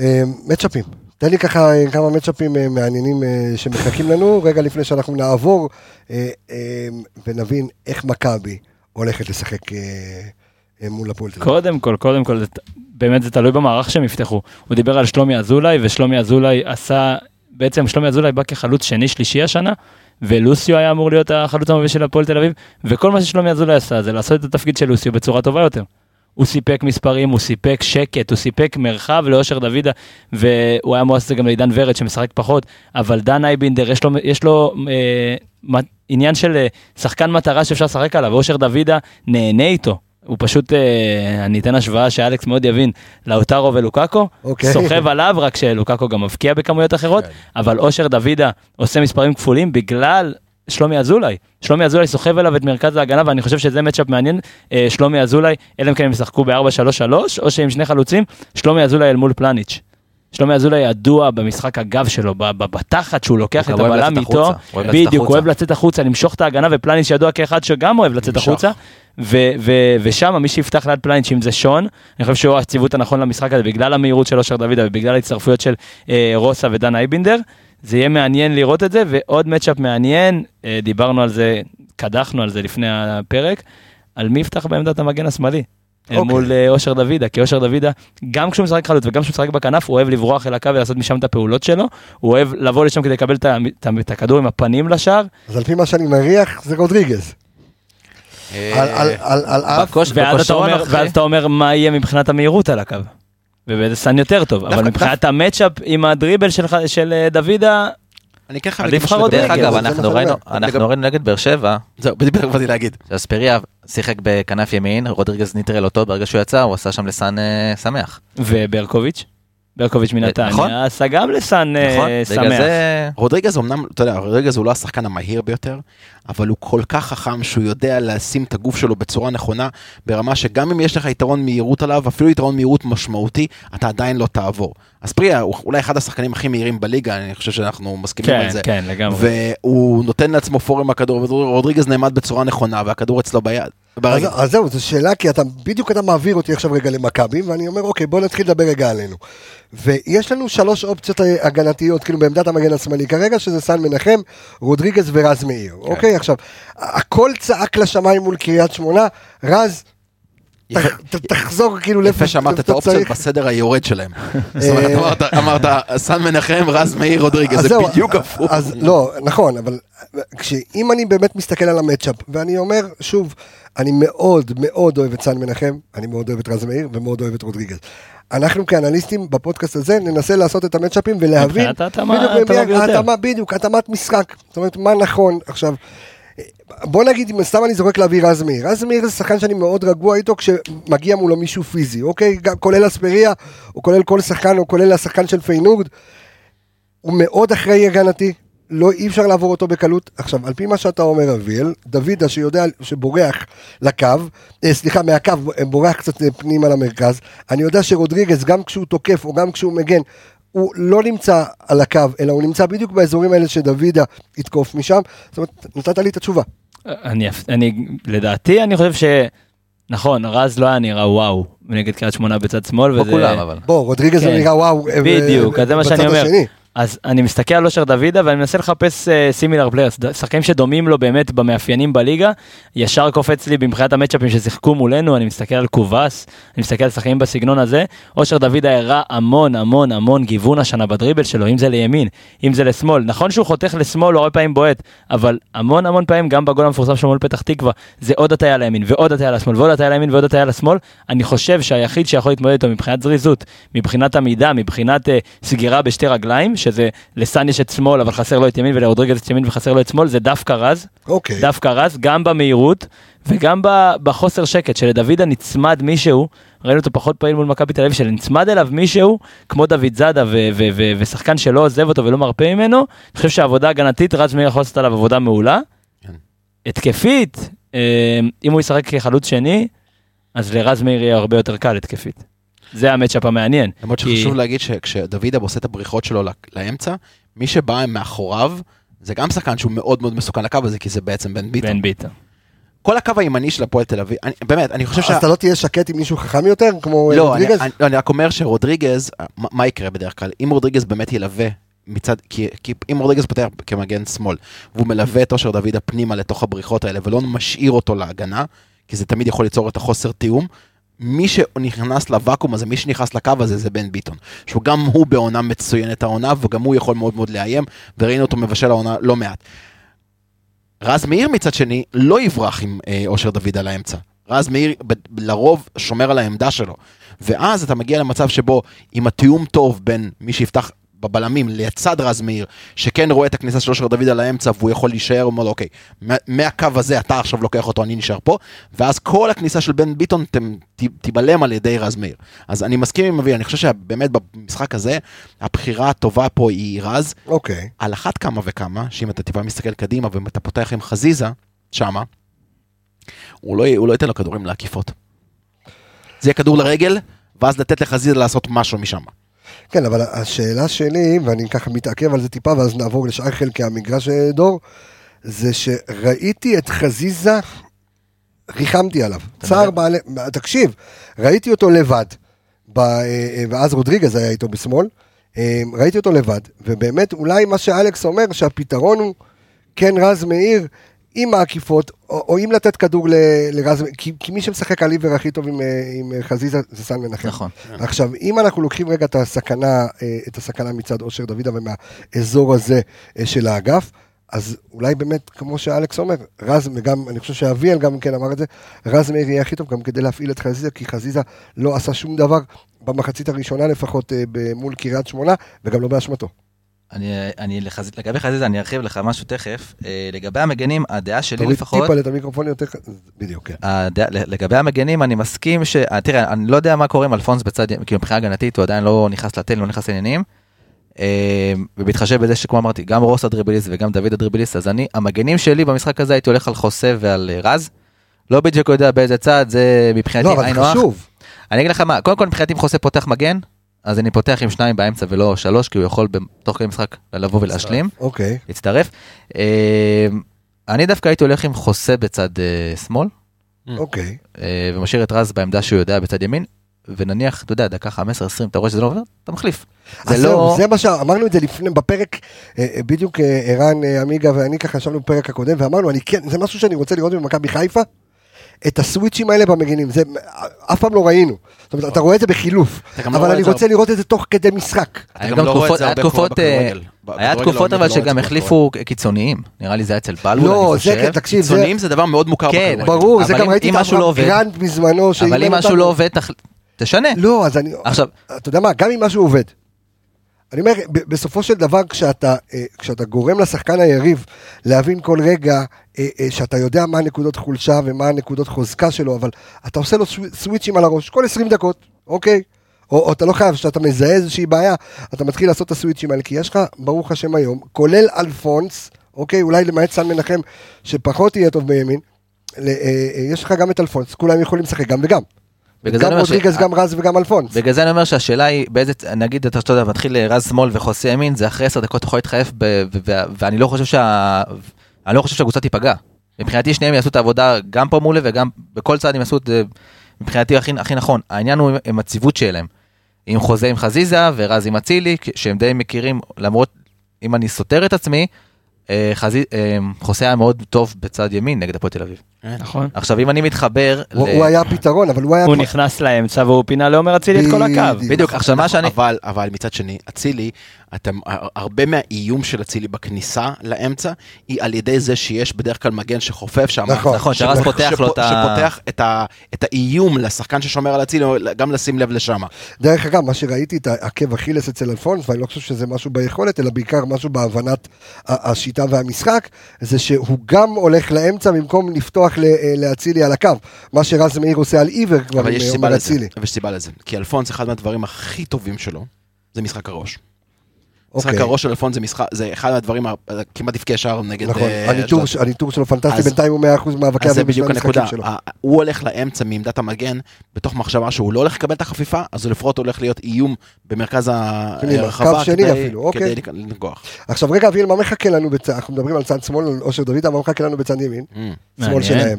[SPEAKER 1] אה, מצ'אפים. תן לי ככה אה, כמה מצ'אפים אה, מעניינים אה, שמחכים לנו, רגע לפני שאנחנו נעבור אה, ונבין איך מכבי הולכת לשחק מול הפועל תל אביב.
[SPEAKER 2] קודם כל, קודם כל, באמת זה תלוי במערך שהם יפתחו. הוא דיבר על שלומי אזולאי, ושלומי אזולאי עשה, בעצם שלומי אזולאי בא כחלוץ שני שלישי השנה, ולוסיו היה אמור להיות החלוץ המוביל של הפועל תל אביב, וכל מה ששלומי אזולאי עשה זה לעשות את התפקיד של לוסיו בצורה טובה יותר. הוא סיפק מספרים, הוא סיפק שקט, הוא סיפק מרחב לאושר דוידה, והוא היה מועסק גם לעידן ורד שמשחק פחות, אבל דן אייבינדר יש לו, יש לו אה, עניין של אה, שחקן מטרה שאפשר לשחק עליו, ואושר דוידה נהנה איתו. הוא פשוט, אה, אני אתן השוואה שאלכס מאוד יבין, לאוטרו ולוקאקו,
[SPEAKER 1] אוקיי.
[SPEAKER 2] סוחב עליו, רק שלוקאקו גם מבקיע בכמויות אחרות,
[SPEAKER 3] כן.
[SPEAKER 2] אבל אושר דוידה עושה מספרים כפולים בגלל שלומי אזולאי. שלומי אזולאי סוחב אליו את מרכז ההגנה, ואני חושב שזה מצ'אפ מעניין, אה, שלומי אזולאי, אלא אם כן הם ישחקו ב-4-3-3, או שהם שני חלוצים, שלומי אזולאי אל מול פלניץ'. שלומי אזולאי ידוע במשחק הגב שלו, בתחת שהוא לוקח את הבלם איתו, בדיוק, הוא. אוהב לצאת החוצה, למשוך את ההגנה, ופלניץ' ידוע כאחד שגם אוהב לצאת. החוצה, ושם מי שיפתח ליד פלניץ' אם זה שון, אני חושב שהוא הציוות הנכון למשחק הזה, בגלל המהירות של אושר דוידה ובגלל ההצטרפויות של אה, רוסה ודן אייבינדר, זה יהיה מעניין לראות את זה, ועוד מצ'אפ מעניין, אה, דיברנו על זה, קדחנו על זה לפני הפרק, על מי יפתח בעמדת המגן השמאלי. אל
[SPEAKER 1] אוקיי.
[SPEAKER 2] מול אה, אושר דוידה, כי אושר דוידה, גם כשהוא משחק חלוץ וגם כשהוא משחק בכנף, הוא אוהב לברוח אל הקו ולעשות משם את הפעולות שלו, הוא אוהב לבוא לשם כדי לקבל את הכדור עם הפנים לשער,
[SPEAKER 1] אז על פי מה שאני מריח זה רודריגז. על- אף,
[SPEAKER 2] ואז אתה אומר מה יהיה מבחינת המהירות על הקו. ובאיזה יותר טוב, אבל מבחינת המצ'אפ עם הדריבל של, של אה, דוידה,
[SPEAKER 3] אני
[SPEAKER 2] עדיף
[SPEAKER 3] להגיד
[SPEAKER 2] לך עוד
[SPEAKER 4] דרך אגב, אנחנו ראינו נגד באר שבע,
[SPEAKER 3] זהו, בדיוק באתי להגיד.
[SPEAKER 4] שאספריה שיחק בכנף ימין, רודריגז ניטרל אותו, ברגע שהוא יצא הוא עשה שם לסן אה, שמח.
[SPEAKER 2] וברקוביץ', ברקוביץ'
[SPEAKER 4] נכון.
[SPEAKER 2] מנתניה, עשה גם לסן אה,
[SPEAKER 4] נכון?
[SPEAKER 2] שמח.
[SPEAKER 4] זה...
[SPEAKER 3] רודריגז אמנם, אתה יודע, רודריגז הוא לא השחקן המהיר ביותר, אבל הוא כל כך חכם שהוא יודע לשים את הגוף שלו בצורה נכונה, ברמה שגם אם יש לך יתרון מהירות עליו, אפילו יתרון מהירות משמעותי, אתה עדיין לא תעבור. אז פריה הוא אולי אחד השחקנים הכי מהירים בליגה, אני חושב שאנחנו מסכימים
[SPEAKER 2] כן,
[SPEAKER 3] על זה.
[SPEAKER 2] כן, לגמרי.
[SPEAKER 3] והוא נותן לעצמו פורם הכדור, ורודריגז נעמד בצורה נכונה, והכדור אצלו ביד.
[SPEAKER 1] אז,
[SPEAKER 3] ברגע.
[SPEAKER 1] אז זהו, זו שאלה, כי אתה, בדיוק אתה מעביר אותי עכשיו רגע למכבי, ואני אומר, אוקיי, בוא נתחיל לדבר רגע עלינו. ויש לנו שלוש אופציות אה, הגנתיות, כאילו בעמדת המגן השמאלי כרגע, שזה סן מנחם, רודריגז ורז מאיר.
[SPEAKER 3] כן.
[SPEAKER 1] אוקיי, עכשיו, הכל צעק לשמיים מול קריית שמונה, רז,
[SPEAKER 3] יפה-
[SPEAKER 1] תח, ת, תחזור כאילו לאיפה
[SPEAKER 3] יפה שאמרת את האופציות. בסדר היורד שלהם. זאת אומרת, אמרת- אמרת, סן מנחם, רז מאיר, רודריגז, זה בדיוק הפוך.
[SPEAKER 1] אז לא, נכון, אבל כשאם אני באמת מסתכל על המצ'אפ, ואני אומר, שוב, אני מאוד מאוד אוהב את סן מנחם, אני מאוד אוהב את רז מאיר ומאוד אוהב את רודריגז. אנחנו כאנליסטים בפודקאסט הזה ננסה לעשות את המצ'אפים ולהבין,
[SPEAKER 2] ההתאמה
[SPEAKER 1] בדיוק. ההתאמה, בדיוק, התאמת משחק, זאת אומרת, מה נכון, עכשיו, בוא נגיד, אם סתם אני זורק להביא רז מאיר, רז מאיר זה שחקן שאני מאוד רגוע איתו כשמגיע מולו מישהו פיזי, אוקיי? גם, כולל אספריה, או כולל כל שחקן, או כולל השחקן של פיינורד, הוא מאוד אחראי הגנתי, לא, אי אפשר לעבור אותו בקלות. עכשיו, על פי מה שאתה אומר, אביאל, דוידה שיודע, שבורח לקו, אה, סליחה, מהקו, אה, בורח קצת אה, פנימה למרכז, אני יודע שרודריגז, גם כשהוא תוקף או גם כשהוא מגן, הוא לא נמצא על הקו, אלא הוא נמצא בדיוק באזורים האלה שדוידה יתקוף משם. זאת אומרת, נתת לי את התשובה.
[SPEAKER 2] אני, אני, לדעתי, אני חושב ש... נכון, רז לא היה נראה וואו נגד קריית שמונה בצד שמאל,
[SPEAKER 4] כמו
[SPEAKER 2] וזה...
[SPEAKER 4] כולם אבל.
[SPEAKER 1] בוא, רודריגז זה
[SPEAKER 2] כן.
[SPEAKER 1] נראה וואו. אה,
[SPEAKER 2] בדיוק,
[SPEAKER 1] אה,
[SPEAKER 2] אז זה מה שאני
[SPEAKER 1] בצד
[SPEAKER 2] אומר.
[SPEAKER 1] השני.
[SPEAKER 2] אז אני מסתכל על אושר דוידה ואני מנסה לחפש similar players, שחקנים שדומים לו באמת במאפיינים בליגה, ישר קופץ לי מבחינת המצ'אפים ששיחקו מולנו, אני מסתכל על קובאס, אני מסתכל על שחקנים בסגנון הזה, אושר דוידה הראה המון המון המון גיוון השנה בדריבל שלו, אם זה לימין, אם זה לשמאל, נכון שהוא חותך לשמאל הרבה פעמים בועט, אבל המון המון פעמים גם בגול המפורסם שלו מול פתח תקווה, זה עוד הטיה לימין ועוד הטיה לשמאל ועוד הטיה לימין ועוד הטיה לשמאל, אני חושב שהיחיד שיכול להתמודד איתו מבחינת זריזות, מבחינת עמידה, מבחינת אה, סגירה בשתי רגליים, שזה לסאן יש את שמאל אבל חסר לו את ימין ולרודריגז את ימין וחסר לו את שמאל, זה דווקא רז,
[SPEAKER 1] אוקיי.
[SPEAKER 2] דווקא רז, גם במהירות וגם בחוסר שקט, שלדוידה נצמד מישהו, ראינו אותו פחות פעיל מול מכבי תל אביב, שנצמד אליו מישהו, כמו דוד זאדה ושחקן שלא עוזב אותו ולא מרפה ממנו, אני חושב שהעבודה הגנתית, רז מאיר יכול לעשות עליו עבודה מעולה.
[SPEAKER 3] כן.
[SPEAKER 2] התקפית, אה, אם הוא ישחק כחלוץ שני, אז לרז מאיר יהיה הרבה יותר קל התקפית. זה המצ'אפ המעניין.
[SPEAKER 3] למרות
[SPEAKER 2] כי-
[SPEAKER 3] שחשוב להגיד שכשדוידה עושה את הבריחות שלו לאמצע, מי שבא מאחוריו, זה גם שחקן שהוא מאוד מאוד מסוכן לקו הזה, כי זה בעצם בן ביטון.
[SPEAKER 2] בן ביטון.
[SPEAKER 3] כל הקו הימני של הפועל תל אביב, אני- באמת, אני חושב
[SPEAKER 1] אז אתה לא תהיה שקט עם מישהו חכם יותר, כמו אה,
[SPEAKER 3] לא, אני,
[SPEAKER 1] רודריגז?
[SPEAKER 3] אני, לא, אני רק אומר שרודריגז, מה, מה יקרה בדרך כלל? אם רודריגז באמת ילווה מצד, כי, כי אם רודריגז פותח כמגן שמאל, והוא מלווה את אושר דוד הפנימה לתוך הבריחות האלה, ולא משאיר אותו להגנה, כי זה תמיד יכול ליצור את החוסר תיאום, מי שנכנס לוואקום הזה, מי שנכנס לקו הזה זה בן ביטון. שהוא גם הוא בעונה מצוינת העונה, וגם הוא יכול מאוד מאוד לאיים, וראינו אותו מבשל העונה לא מעט. רז מאיר מצד שני לא יברח עם אה, אושר דוד על האמצע. רז מאיר ב- לרוב שומר על העמדה שלו. ואז אתה מגיע למצב שבו עם התיאום טוב בין מי שיפתח בבלמים לצד רז מאיר, שכן רואה את הכניסה של אושר דוד על האמצע והוא יכול להישאר, הוא אומר לו אוקיי, מה- מהקו הזה אתה עכשיו לוקח אותו, אני נשאר פה, ואז כל הכניסה של בן ביטון תיבלם על ידי רז מאיר. אז אני מסכים עם אבי, אני חושב שבאמת במשחק הזה, הבחירה הטובה פה היא רז,
[SPEAKER 1] אוקיי.
[SPEAKER 3] על אחת כמה וכמה, שאם אתה טיפה מסתכל קדימה ואם אתה פותח עם חזיזה, שמה, הוא לא, הוא לא ייתן לו כדורים לעקיפות. זה יהיה כדור לרגל, ואז לתת לחזיזה לעשות משהו משם.
[SPEAKER 1] כן, אבל השאלה שלי, ואני ככה מתעכב על זה טיפה, ואז נעבור לשאר חלקי המגרש, אה, דור, זה שראיתי את חזיזה, ריחמתי עליו. צער בעלי... תקשיב, ראיתי אותו לבד, ב... אה, אה, ואז רודריגז היה איתו בשמאל, ראיתי אותו לבד, ובאמת אולי מה שאלכס אומר, שהפתרון הוא כן רז מאיר. עם העקיפות, או, או אם לתת כדור לרז, כי, כי מי שמשחק על עיוור הכי טוב עם, אה, עם אה, חזיזה זה סן מנחם.
[SPEAKER 4] נכון.
[SPEAKER 1] עכשיו, אם אנחנו לוקחים רגע את הסכנה, אה, את הסכנה מצד אושר דוידה ומהאזור הזה של האגף, אז אולי באמת, כמו שאלכס אומר, רז, וגם, אני חושב שאביאל גם כן אמר את זה, רז מאיר יהיה הכי טוב גם כדי להפעיל את חזיזה, כי חזיזה לא עשה שום דבר במחצית הראשונה לפחות מול קריית שמונה, וגם לא באשמתו.
[SPEAKER 4] אני, אני לחז... לגבי חזיזה, אני ארחיב לך משהו תכף. אה, לגבי המגנים, הדעה שלי
[SPEAKER 1] תוריד
[SPEAKER 4] לפחות,
[SPEAKER 1] טיפה את המיקרופון יותר, בדיוק, כן.
[SPEAKER 4] הדעה, לגבי המגנים, אני מסכים ש... אה, תראה, אני לא יודע מה קורה עם אלפונס בצד, כאילו מבחינה הגנתית, הוא עדיין לא נכנס לתל, לא נכנס לעניינים. אה, ובהתחשב בזה שכמו אמרתי, גם רוס הדריבליסט וגם דוד הדריבליסט, אז אני, המגנים שלי במשחק הזה הייתי הולך על חוסה ועל רז. לא בדיוק יודע באיזה צד, זה מבחינתי
[SPEAKER 1] לא, אבל זה. חשוב.
[SPEAKER 4] אני אגיד לך מה, קודם כל מבחינתי אם חוסה פותח מגן, אז אני פותח עם שניים באמצע ולא שלוש, כי הוא יכול תוך כדי משחק לבוא ולהשלים.
[SPEAKER 1] אוקיי.
[SPEAKER 4] להצטרף. אה, אני דווקא הייתי הולך עם חוסה בצד אה, שמאל,
[SPEAKER 1] אוקיי.
[SPEAKER 4] אה, ומשאיר את רז בעמדה שהוא יודע בצד ימין, ונניח, אתה יודע, דקה 15-20, אתה רואה שזה לא עובר, אתה מחליף. זה לא...
[SPEAKER 1] זה מה שאמרנו את זה לפני, בפרק, בדיוק ערן עמיגה ואני ככה ישבנו בפרק הקודם, ואמרנו, אני כן, זה משהו שאני רוצה לראות במכבי חיפה, את הסוויצ'ים האלה במגינים, זה אף פעם לא ראינו. זאת אומרת, אתה רואה את זה בחילוף,
[SPEAKER 3] לא
[SPEAKER 1] אבל אני רוצה לראות את זה תוך כדי משחק.
[SPEAKER 3] אתה
[SPEAKER 4] היה
[SPEAKER 3] גם לא רואה את
[SPEAKER 4] תקופות- אבל
[SPEAKER 3] לא את
[SPEAKER 4] שגם החליפו קיצוניים, נראה לי זה היה אצל בלבול,
[SPEAKER 1] לא,
[SPEAKER 4] אני
[SPEAKER 1] זה
[SPEAKER 4] חושב.
[SPEAKER 1] כן,
[SPEAKER 3] קיצוניים זה דבר מאוד מוכר
[SPEAKER 4] כן.
[SPEAKER 1] ברור, זה
[SPEAKER 4] אבל
[SPEAKER 1] גם ראיתי
[SPEAKER 4] אם
[SPEAKER 1] את
[SPEAKER 4] משהו לא
[SPEAKER 1] אברהם
[SPEAKER 4] עובד-
[SPEAKER 1] גרנט בזמנו,
[SPEAKER 4] אבל אם משהו. לא עובד, תשנה.
[SPEAKER 1] לא, אז אני...
[SPEAKER 4] עכשיו,
[SPEAKER 1] אתה יודע מה, גם אם משהו עובד. אני אומר, בסופו של דבר, כשאתה, אה, כשאתה גורם לשחקן היריב להבין כל רגע אה, אה, שאתה יודע מה הנקודות חולשה ומה הנקודות חוזקה שלו, אבל אתה עושה לו סו- סוויצ'ים על הראש כל 20 דקות, אוקיי? או, או אתה לא חייב, כשאתה מזהה איזושהי בעיה, אתה מתחיל לעשות את הסוויצ'ים האלה, כי יש לך, ברוך השם היום, כולל אלפונס, אוקיי? אולי למעט סן מנחם, שפחות יהיה טוב בימין, יש לך גם את אלפונס, כולם יכולים לשחק גם וגם. גם
[SPEAKER 4] אומר ש-
[SPEAKER 1] רודריגז, גם רז וגם אלפונס.
[SPEAKER 4] בגלל זה אני אומר שהשאלה היא באיזה, נגיד אתה, יודע, מתחיל רז שמאל וחוסה ימין, זה אחרי עשר דקות יכול להתחייף, ב- ו- ואני לא חושב שה... אני לא חושב שהקבוצה תיפגע. מבחינתי שניהם יעשו את העבודה גם פה מולי וגם בכל צד הם יעשו את זה מבחינתי הכי, הכי נכון. העניין הוא עם הציוות שלהם. עם חוזה עם חזיזה ורז עם אצילי, שהם די מכירים, למרות אם אני סותר את עצמי, אה, חזי, אה, חוסה היה מאוד טוב בצד ימין נגד הפועל תל אביב.
[SPEAKER 2] נכון.
[SPEAKER 4] עכשיו אם אני מתחבר,
[SPEAKER 1] הוא
[SPEAKER 4] ל-
[SPEAKER 1] הוא היה הפתרון, אבל הוא היה...
[SPEAKER 2] הוא נכנס לאמצע והוא פינה לעומר אצילי את כל הקו.
[SPEAKER 1] בדיוק.
[SPEAKER 4] עכשיו מה שאני...
[SPEAKER 3] אבל, אבל מצד שני, אצילי, אתם, הרבה מהאיום של אצילי בכניסה לאמצע, היא על ידי זה שיש בדרך כלל מגן שחופף שם.
[SPEAKER 1] נכון.
[SPEAKER 4] נכון, שרז פותח לו את ה...
[SPEAKER 3] שפותח את, ה, את האיום לשחקן ששומר על אצילי, גם לשים לב לשם.
[SPEAKER 1] דרך אגב, מה שראיתי את העקב אכילס אצל אלפונס, ואני לא חושב שזה משהו ביכולת, אלא בעיקר משהו בהבנת השיטה והמשחק, זה שהוא גם הולך לאמצע במקום לפתוח אה, לאצילי על הקו. מה שרז מאיר עושה על עיוור כבר עם אה, עומר אצילי.
[SPEAKER 3] אבל יש סיבה לזה. כי אלפונס, אחד מהדברים הכי טובים שלו, זה משחק הראש. משחק
[SPEAKER 1] אוקיי.
[SPEAKER 3] הראש של אלפונס זה משחק, זה אחד מהדברים, כמעט הבקיע שער נגד...
[SPEAKER 1] נכון,
[SPEAKER 3] אה,
[SPEAKER 1] הניתור- שלו פנטסטי,
[SPEAKER 3] אז-
[SPEAKER 1] בינתיים הוא 100% מאבקי
[SPEAKER 3] אז זה
[SPEAKER 1] אביב בשני
[SPEAKER 3] בדיוק
[SPEAKER 1] המשחקים
[SPEAKER 3] הנקודה.
[SPEAKER 1] שלו.
[SPEAKER 3] הוא הולך לאמצע מעמדת המגן, בתוך מחשבה שהוא לא הולך לקבל את החפיפה, אז הוא לפחות הולך להיות איום במרכז
[SPEAKER 1] פנימה,
[SPEAKER 3] הרחבה. כדי-
[SPEAKER 1] אוקיי.
[SPEAKER 3] כדי לנגוח.
[SPEAKER 1] עכשיו רגע, אביאל, מה מחכה לנו בצד, אנחנו מדברים על צד שמאל, על אושר דוידה, מה מחכה לנו בצד ימין?
[SPEAKER 3] Mm.
[SPEAKER 1] שמאל
[SPEAKER 2] מעניין.
[SPEAKER 1] שלהם.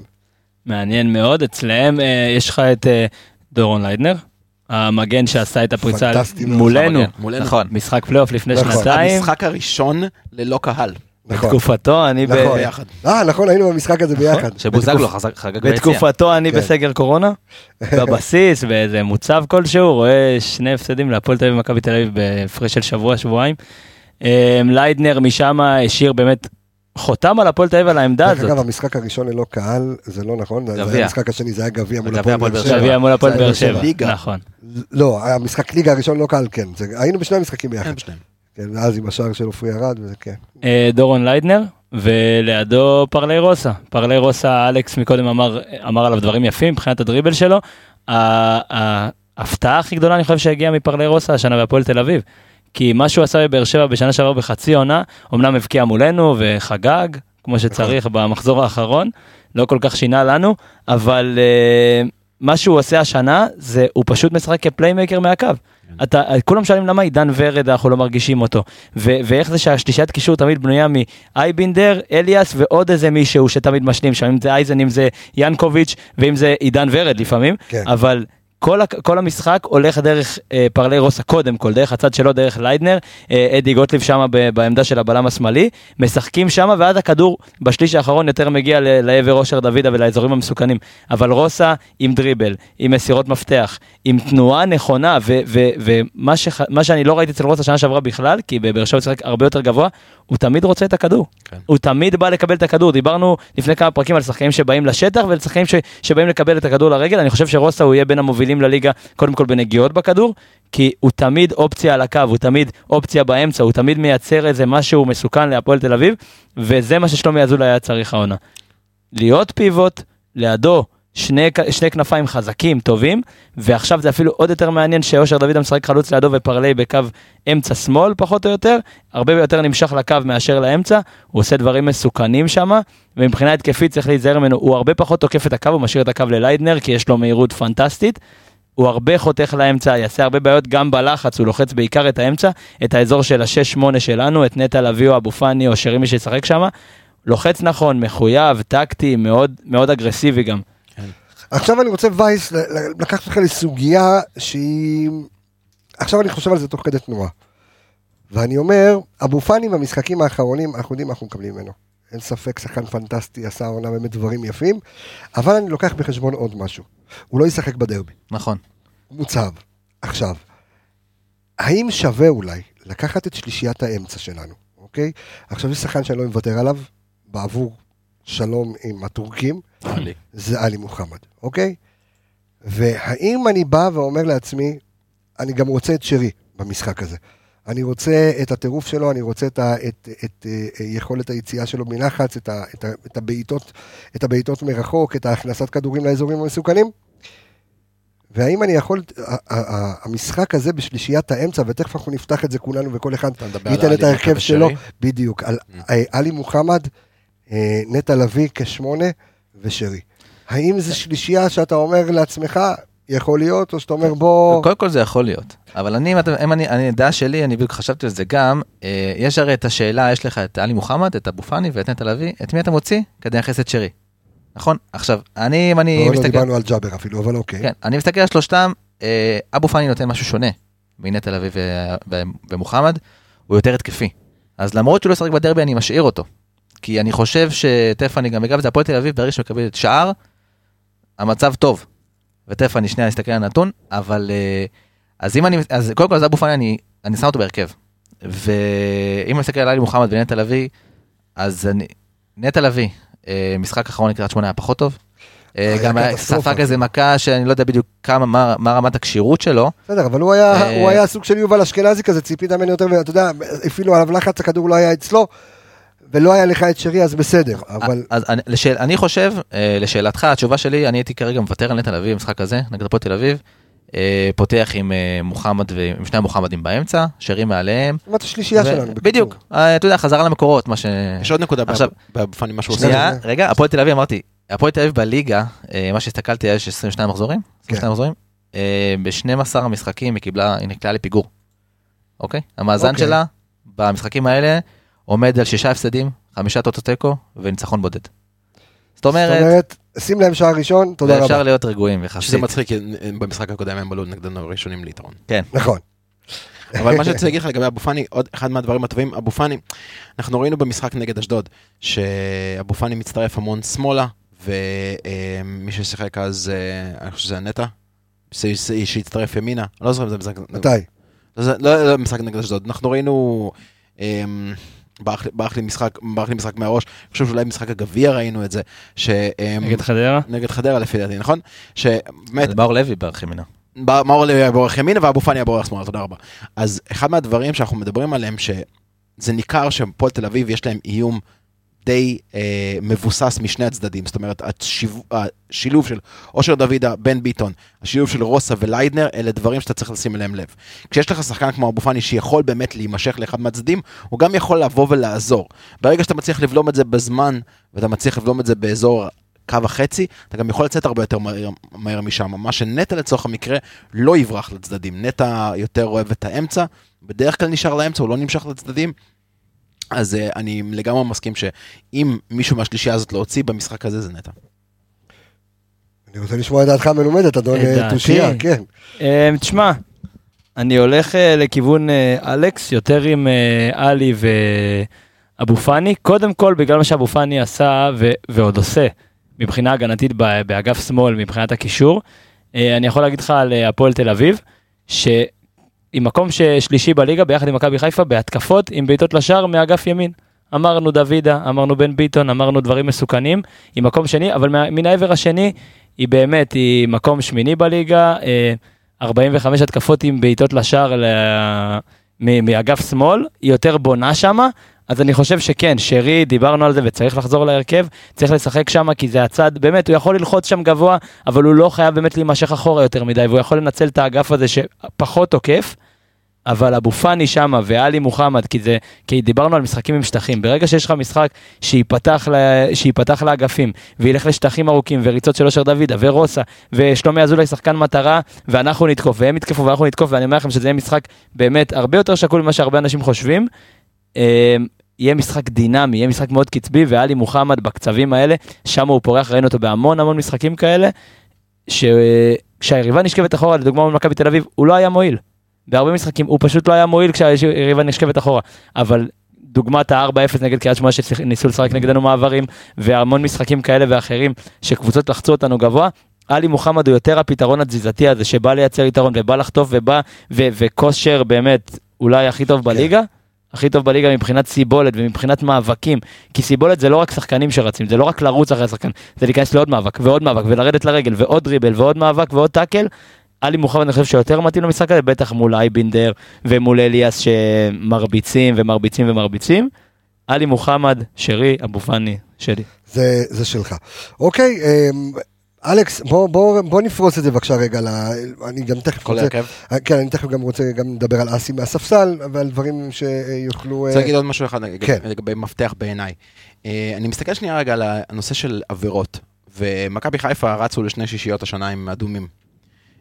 [SPEAKER 2] מעניין מאוד, אצלהם אה, יש לך את אה, דורון ליידנר, המגן שעשה את הפריצה
[SPEAKER 1] מאוד.
[SPEAKER 2] מולנו.
[SPEAKER 4] נכון.
[SPEAKER 2] משחק פלייאוף לפני
[SPEAKER 1] נכון.
[SPEAKER 2] שנתיים,
[SPEAKER 3] המשחק הראשון ללא קהל.
[SPEAKER 1] נכון.
[SPEAKER 2] בתקופתו אני ב-
[SPEAKER 1] נכון.
[SPEAKER 3] ביחד.
[SPEAKER 1] אה, נכון, היינו במשחק הזה ביחד.
[SPEAKER 4] שבוזגלו חגג ביציע.
[SPEAKER 2] בתקופתו אני
[SPEAKER 1] כן.
[SPEAKER 2] בסגל קורונה, בבסיס, באיזה מוצב כלשהו, רואה שני הפסדים להפועל תל אביב ומכבי תל אביב בהפרש של שבוע, שבועיים. אה, ליידנר משם השאיר באמת חותם על הפועל תל אביב על העמדה
[SPEAKER 1] דרך
[SPEAKER 2] הזאת.
[SPEAKER 1] אגב, המשחק הראשון ללא קהל, זה לא נכון, זה
[SPEAKER 4] גביע.
[SPEAKER 1] היה המשחק השני, זה היה גביע מול הפועל באר שבע.
[SPEAKER 2] גביע מול הפועל באר שבע. נכון.
[SPEAKER 1] לא, המשחק ליגה הראשון לא קהל, כן. היינו בשני המשחקים ביחד.
[SPEAKER 3] כן, בשניהם.
[SPEAKER 1] ואז עם השער של עופרי ארד, וזה כן.
[SPEAKER 2] אה, דורון ליידנר, ולידו פרלי רוסה. פרלי רוסה, אלכס מקודם אמר, אמר עליו דברים יפים מבחינת הדריבל שלו. ההפתעה הכי גדולה אני חושב שהגיעה מפרלי רוסה השנה בהפועל תל אביב. כי מה שהוא עשה בבאר שבע בשנה שעברה בחצי עונה, אמנם הבקיע מולנו וחגג, כמו שצריך במחזור האחרון, לא כל כך שינה לנו, אבל uh, מה שהוא עושה השנה, זה הוא פשוט משחק כ playmaker מהקו. אתה, כולם שואלים למה עידן ורד אנחנו לא מרגישים אותו, ו- ואיך זה שהשלישיית קישור תמיד בנויה מאיינבינדר, אליאס ועוד איזה מישהו שתמיד משלים שם, אם זה אייזן, אם זה ינקוביץ' ואם זה עידן ורד לפעמים,
[SPEAKER 1] כן.
[SPEAKER 2] אבל כל, כל המשחק הולך דרך אה, פרלי רוסה קודם כל, דרך הצד שלו, דרך ליידנר, אה, אדי גוטליב שם בעמדה של הבלם השמאלי, משחקים שם ואז הכדור בשליש האחרון יותר מגיע ל- לעבר אושר דוידה ולאזורים המסוכנים. אבל רוסה עם דריבל, עם מסירות מפתח, עם תנועה נכונה, ו- ו- ומה שח- מה שאני לא ראיתי אצל רוסה שנה שעברה בכלל, כי בבאר שבע הוא שיחק הרבה יותר גבוה, הוא תמיד רוצה את הכדור.
[SPEAKER 3] כן.
[SPEAKER 2] הוא תמיד בא לקבל את הכדור. דיברנו לפני כמה פרקים על שחקנים שבאים לשטח ולשחקנים ש- שבאים לקבל את הכדור לרגל. אני חושב שרוסה הוא יהיה בין המובילים לליגה, קודם כל בנגיעות בכדור, כי הוא תמיד אופציה על הקו, הוא תמיד אופציה באמצע, הוא תמיד מייצר איזה משהו מסוכן להפועל תל אביב, וזה מה ששלומי אזולאי היה צריך העונה. להיות פיבוט, לידו שני, שני כנפיים חזקים, טובים, ועכשיו זה אפילו עוד יותר מעניין שאושר דוידה משחק חלוץ לידו ופרלי בקו אמצע שמאל פחות או יותר, הרבה יותר נמשך לקו מאשר לאמצע, הוא עושה דברים מסוכנים שם, ומבחינה התקפית צריך להיזהר ממנו, הוא הרבה פחות תוקף את הקו, הוא משאיר את הקו לליידנר, כי יש לו מהירות פנטסטית. הוא הרבה חותך לאמצע, יעשה הרבה בעיות גם בלחץ, הוא לוחץ בעיקר את האמצע, את האזור של ה-6-8 שלנו, את נטע לביא או אבו פאני או שרי מי שישחק שם. לוחץ נכון, מחויב, טקטי, מאוד מאוד אגרסיבי גם.
[SPEAKER 1] עכשיו אני רוצה וייס לקחת אותך לסוגיה שהיא... עכשיו אני חושב על זה תוך כדי תנועה. ואני אומר, אבו פאני במשחקים האחרונים, אנחנו יודעים מה אנחנו מקבלים ממנו. אין ספק, שחקן פנטסטי, עשה עונה באמת דברים יפים, אבל אני לוקח בחשבון עוד משהו. הוא לא ישחק בדרבי,
[SPEAKER 4] נכון.
[SPEAKER 1] מוצב. עכשיו, האם שווה אולי לקחת את שלישיית האמצע שלנו, אוקיי? עכשיו יש שחקן שאני לא מוותר עליו, בעבור שלום עם הטורקים,
[SPEAKER 3] עלי.
[SPEAKER 1] זה עלי מוחמד, אוקיי? והאם אני בא ואומר לעצמי, אני גם רוצה את שרי במשחק הזה. אני רוצה את הטירוף שלו, אני רוצה את, ה, את, את, אה, יכולת היציאה שלו מלחץ, את, ה, את, ה, את, הבעיטות, את הבעיטות מרחוק, את הכנסת כדורים לאזורים המסוכנים. והאם אני יכול, המשחק הזה בשלישיית האמצע, ותכף אנחנו נפתח את זה כולנו וכל אחד ייתן את ההרכב? שלו, בדיוק, על אה, עלי מוחמד, נטע לביא כשמונה ושרי. האם זו שלישייה שאתה אומר לעצמך, יכול להיות, או שאתה אומר בוא...
[SPEAKER 4] קודם כל זה יכול להיות, אבל אני, אם אני, אני, דעה שלי, אני בדיוק חשבתי על זה גם, אה, יש הרי את השאלה, יש לך את עלי מוחמד, את אבו פאני ואת נטע לביא, את מי אתה מוציא? כדי לייחס את שרי. נכון? עכשיו, אני, אם אני
[SPEAKER 1] לא, לא
[SPEAKER 4] מסתכל,
[SPEAKER 1] דיברנו על ג'אבר אפילו, אבל אוקיי.
[SPEAKER 4] כן, אני מסתכל על שלושתם, אה, אבו פאני נותן משהו שונה מנטע לביא ו- ו- ומוחמד, הוא יותר התקפי. אז למרות שהוא לא ישחק בדרבי, אני משאיר אותו. כי אני חושב שתכף אני גם אגע בזה, הפועל תל אביב, ברגע שמקבלת שער, המצב טוב. ותכף אני שנייה אסתכל על הנתון, אבל אה, אז אם אני, אז קודם כל אז אבו פאני אני, אני שם אותו בהרכב. ואם אני מסתכל על עלי מוחמד ונטע לביא, אז אני, נטע לביא, אה, משחק אחרון לקריית שמונה היה פחות טוב. אה, גם. ספג איזה מכה שאני לא יודע בדיוק כמה, מה, מה רמת הכשירות שלו.
[SPEAKER 1] בסדר, אבל הוא היה, הוא היה סוג של יובל אשכנזי כזה, ציפית ממנו יותר, ואתה יודע, הפעילו עליו לחץ, הכדור לא היה אצלו, ולא היה לך את שרי, אז בסדר, אבל...
[SPEAKER 4] אז אני, לשאל, אני חושב, אה, לשאלתך, התשובה שלי, אני הייתי כרגע מוותר על נטע לביא במשחק הזה, נגד הפועל תל אביב. אה, פותח עם אה, מוחמד ועם שני המוחמדים באמצע, שרי מעליהם.
[SPEAKER 1] זאת השלישייה
[SPEAKER 4] ו-
[SPEAKER 1] שלנו. בקיצור.
[SPEAKER 4] בדיוק, אה, אתה יודע, חזרה למקורות, מה ש...
[SPEAKER 3] יש עוד נקודה
[SPEAKER 4] עכשיו-
[SPEAKER 3] בפאני, מה שהוא עושה.
[SPEAKER 4] שנייה, רגע, הפועל תל אביב, אמרתי, הפועל תל אביב בליגה, אה, מה שהסתכלתי, יש 22 מחזורים, 22 מחזורים, אה, ב-12 המשחקים היא קיבלה, היא נקלעה לפיגור. אוקיי? המאזן
[SPEAKER 1] אוקיי.
[SPEAKER 4] שלה במשחקים האלה עומד על שישה הפסדים, חמישה טוטו תיקו וניצחון בודד. זאת
[SPEAKER 1] זאת
[SPEAKER 4] אומרת,
[SPEAKER 1] אומרת, שים להם שער ראשון, תודה
[SPEAKER 4] ואפשר
[SPEAKER 1] רבה.
[SPEAKER 4] להיות רגועים יחסית.
[SPEAKER 3] שזה מצחיק, במשחק הקודם הם עלו נגדנו ראשונים ליתרון.
[SPEAKER 4] כן.
[SPEAKER 1] נכון.
[SPEAKER 3] אבל מה שרציתי להגיד לך לגבי אבו פאני, עוד אחד מהדברים הטובים, אבו פאני, אנחנו ראינו במשחק נגד אשדוד, שאבו פאני מצטרף המון שמאלה, ומי ששיחק אז, אה, אני חושב שזה הנטע, שהצטרף ימינה, אני לא זוכר אם זה משחק,
[SPEAKER 1] מתי?
[SPEAKER 3] לא, זה- לא לא משחק נגד אשדוד, אנחנו ראינו, אמ, ברח לי- ברח לי משחק, ברח לי משחק מהראש, אני חושב שאולי במשחק הגביע ראינו את זה, ש...
[SPEAKER 2] נגד חדרה?
[SPEAKER 3] נגד חדרה לפי דעתי, נכון? שבאמת,
[SPEAKER 4] מאור לוי בערך ימינה.
[SPEAKER 3] מאור לוי היה בורח ימינה ואבו פאני היה בורח שמאלה, תודה רבה. אז אחד מהדברים שאנחנו מדברים עליהם, שזה ניכר שהפועל תל אביב יש להם איום די אה, מבוסס משני הצדדים, זאת אומרת השיו, השילוב של אושר דוידה, בן ביטון, השילוב של רוסה וליידנר, אלה דברים שאתה צריך לשים אליהם לב. כשיש לך שחקן כמו אבו פאני שיכול באמת להימשך לאחד מהצדדים, הוא גם יכול לבוא ולעזור. ברגע שאתה מצליח לבלום את זה בזמן, ואתה מצליח לבלום את זה באזור קו החצי, אתה גם יכול לצאת הרבה יותר מהר, מהר משם. מה שנטע לצורך המקרה לא יברח לצדדים. נטע יותר אוהב את האמצע, בדרך כלל נשאר לאמצע, הוא לא נמשך לצדדים. אז uh, אני לגמרי מסכים שאם מישהו מהשלישייה הזאת להוציא במשחק הזה זה נטע.
[SPEAKER 1] אני רוצה לשמוע את דעתך המלומדת, אדון. תושייה, כן.
[SPEAKER 2] אה, תשמע, אני הולך אה, לכיוון אה, אלכס, יותר עם עלי ואבו פאני. קודם כל, בגלל מה שאבו פאני עשה ו- ועוד עושה מבחינה הגנתית ב- באגף שמאל, מבחינת הקישור, אה, אני יכול להגיד לך על הפועל תל אביב, שהיא מקום שלישי בליגה ביחד עם מכבי חיפה בהתקפות עם בעיטות לשער מאגף ימין. אמרנו דוידה, אמרנו בן ביטון, אמרנו דברים מסוכנים, היא מקום שני, אבל מה- מן העבר השני, היא באמת, היא מקום שמיני בליגה, אה, 45 התקפות עם בעיטות לשער ל- מאגף שמאל, היא יותר בונה שמה, אז אני חושב שכן, שרי, דיברנו על זה וצריך לחזור להרכב, צריך לשחק שמה כי זה הצד, באמת, הוא יכול ללחוץ שם גבוה, אבל הוא לא חייב באמת להימשך אחורה יותר מדי, והוא יכול לנצל את האגף הזה שפחות תוקף. אבל אבו פאני שמה ואלי מוחמד, כי, זה, כי דיברנו על משחקים עם שטחים, ברגע שיש לך משחק שייפתח, ל, שייפתח לאגפים וילך לשטחים ארוכים וריצות של אושר דוידה ורוסה ושלומי אזולאי שחקן מטרה ואנחנו נתקוף והם יתקפו ואנחנו נתקוף ואני אומר לכם שזה יהיה משחק באמת הרבה יותר שקול ממה שהרבה אנשים חושבים. יהיה משחק דינמי, יהיה משחק מאוד קצבי ואלי מוחמד בקצבים האלה, שם הוא פורח, ראינו אותו בהמון המון משחקים כאלה, שכשהיריבה נשכבת אחורה, לדוגמה מול מכבי תל אביב, הוא לא היה מועיל. בהרבה משחקים הוא פשוט לא היה מועיל כשהיריבה נשכבת אחורה, אבל דוגמת ה-4-0 נגד קריית שמונה שניסו לשחק נגדנו מעברים, והמון משחקים כאלה ואחרים שקבוצות לחצו אותנו גבוה, עלי מוחמד הוא יותר הפתרון התזיזתי הזה שבא לייצר יתרון ובא לחטוף ובא, וכושר באמת אולי הכי טוב בליגה. הכי טוב בליגה מבחינת סיבולת ומבחינת מאבקים, כי סיבולת זה לא רק שחקנים שרצים, זה לא רק לרוץ אחרי השחקן, זה להיכנס לעוד מאבק ועוד מאבק ולרדת לרגל ועוד דריבל ועוד מאבק ועוד טאקל. עלי מוחמד אני חושב שיותר מתאים למשחק הזה, בטח מול אייבינדר ומול אליאס שמרביצים ומרביצים ומרביצים. עלי מוחמד, שרי, אבו פאני, שלי.
[SPEAKER 1] זה, זה שלך. אוקיי, אמ, אלכס, בוא, בוא, בוא נפרוס את זה בבקשה רגע, ל... אני גם תכף
[SPEAKER 3] כל
[SPEAKER 1] רוצה,
[SPEAKER 3] ההרכב.
[SPEAKER 1] כן, אני תכף גם רוצה גם לדבר על אסי מהספסל, ועל דברים שיוכלו...
[SPEAKER 3] אני רוצה להגיד עוד משהו אחד
[SPEAKER 1] כן.
[SPEAKER 3] לגבי מפתח בעיניי. אה, אני מסתכל שנייה רגע על הנושא של עבירות, ומכבי חיפה רצו לשני שישיות השנה עם אדומים.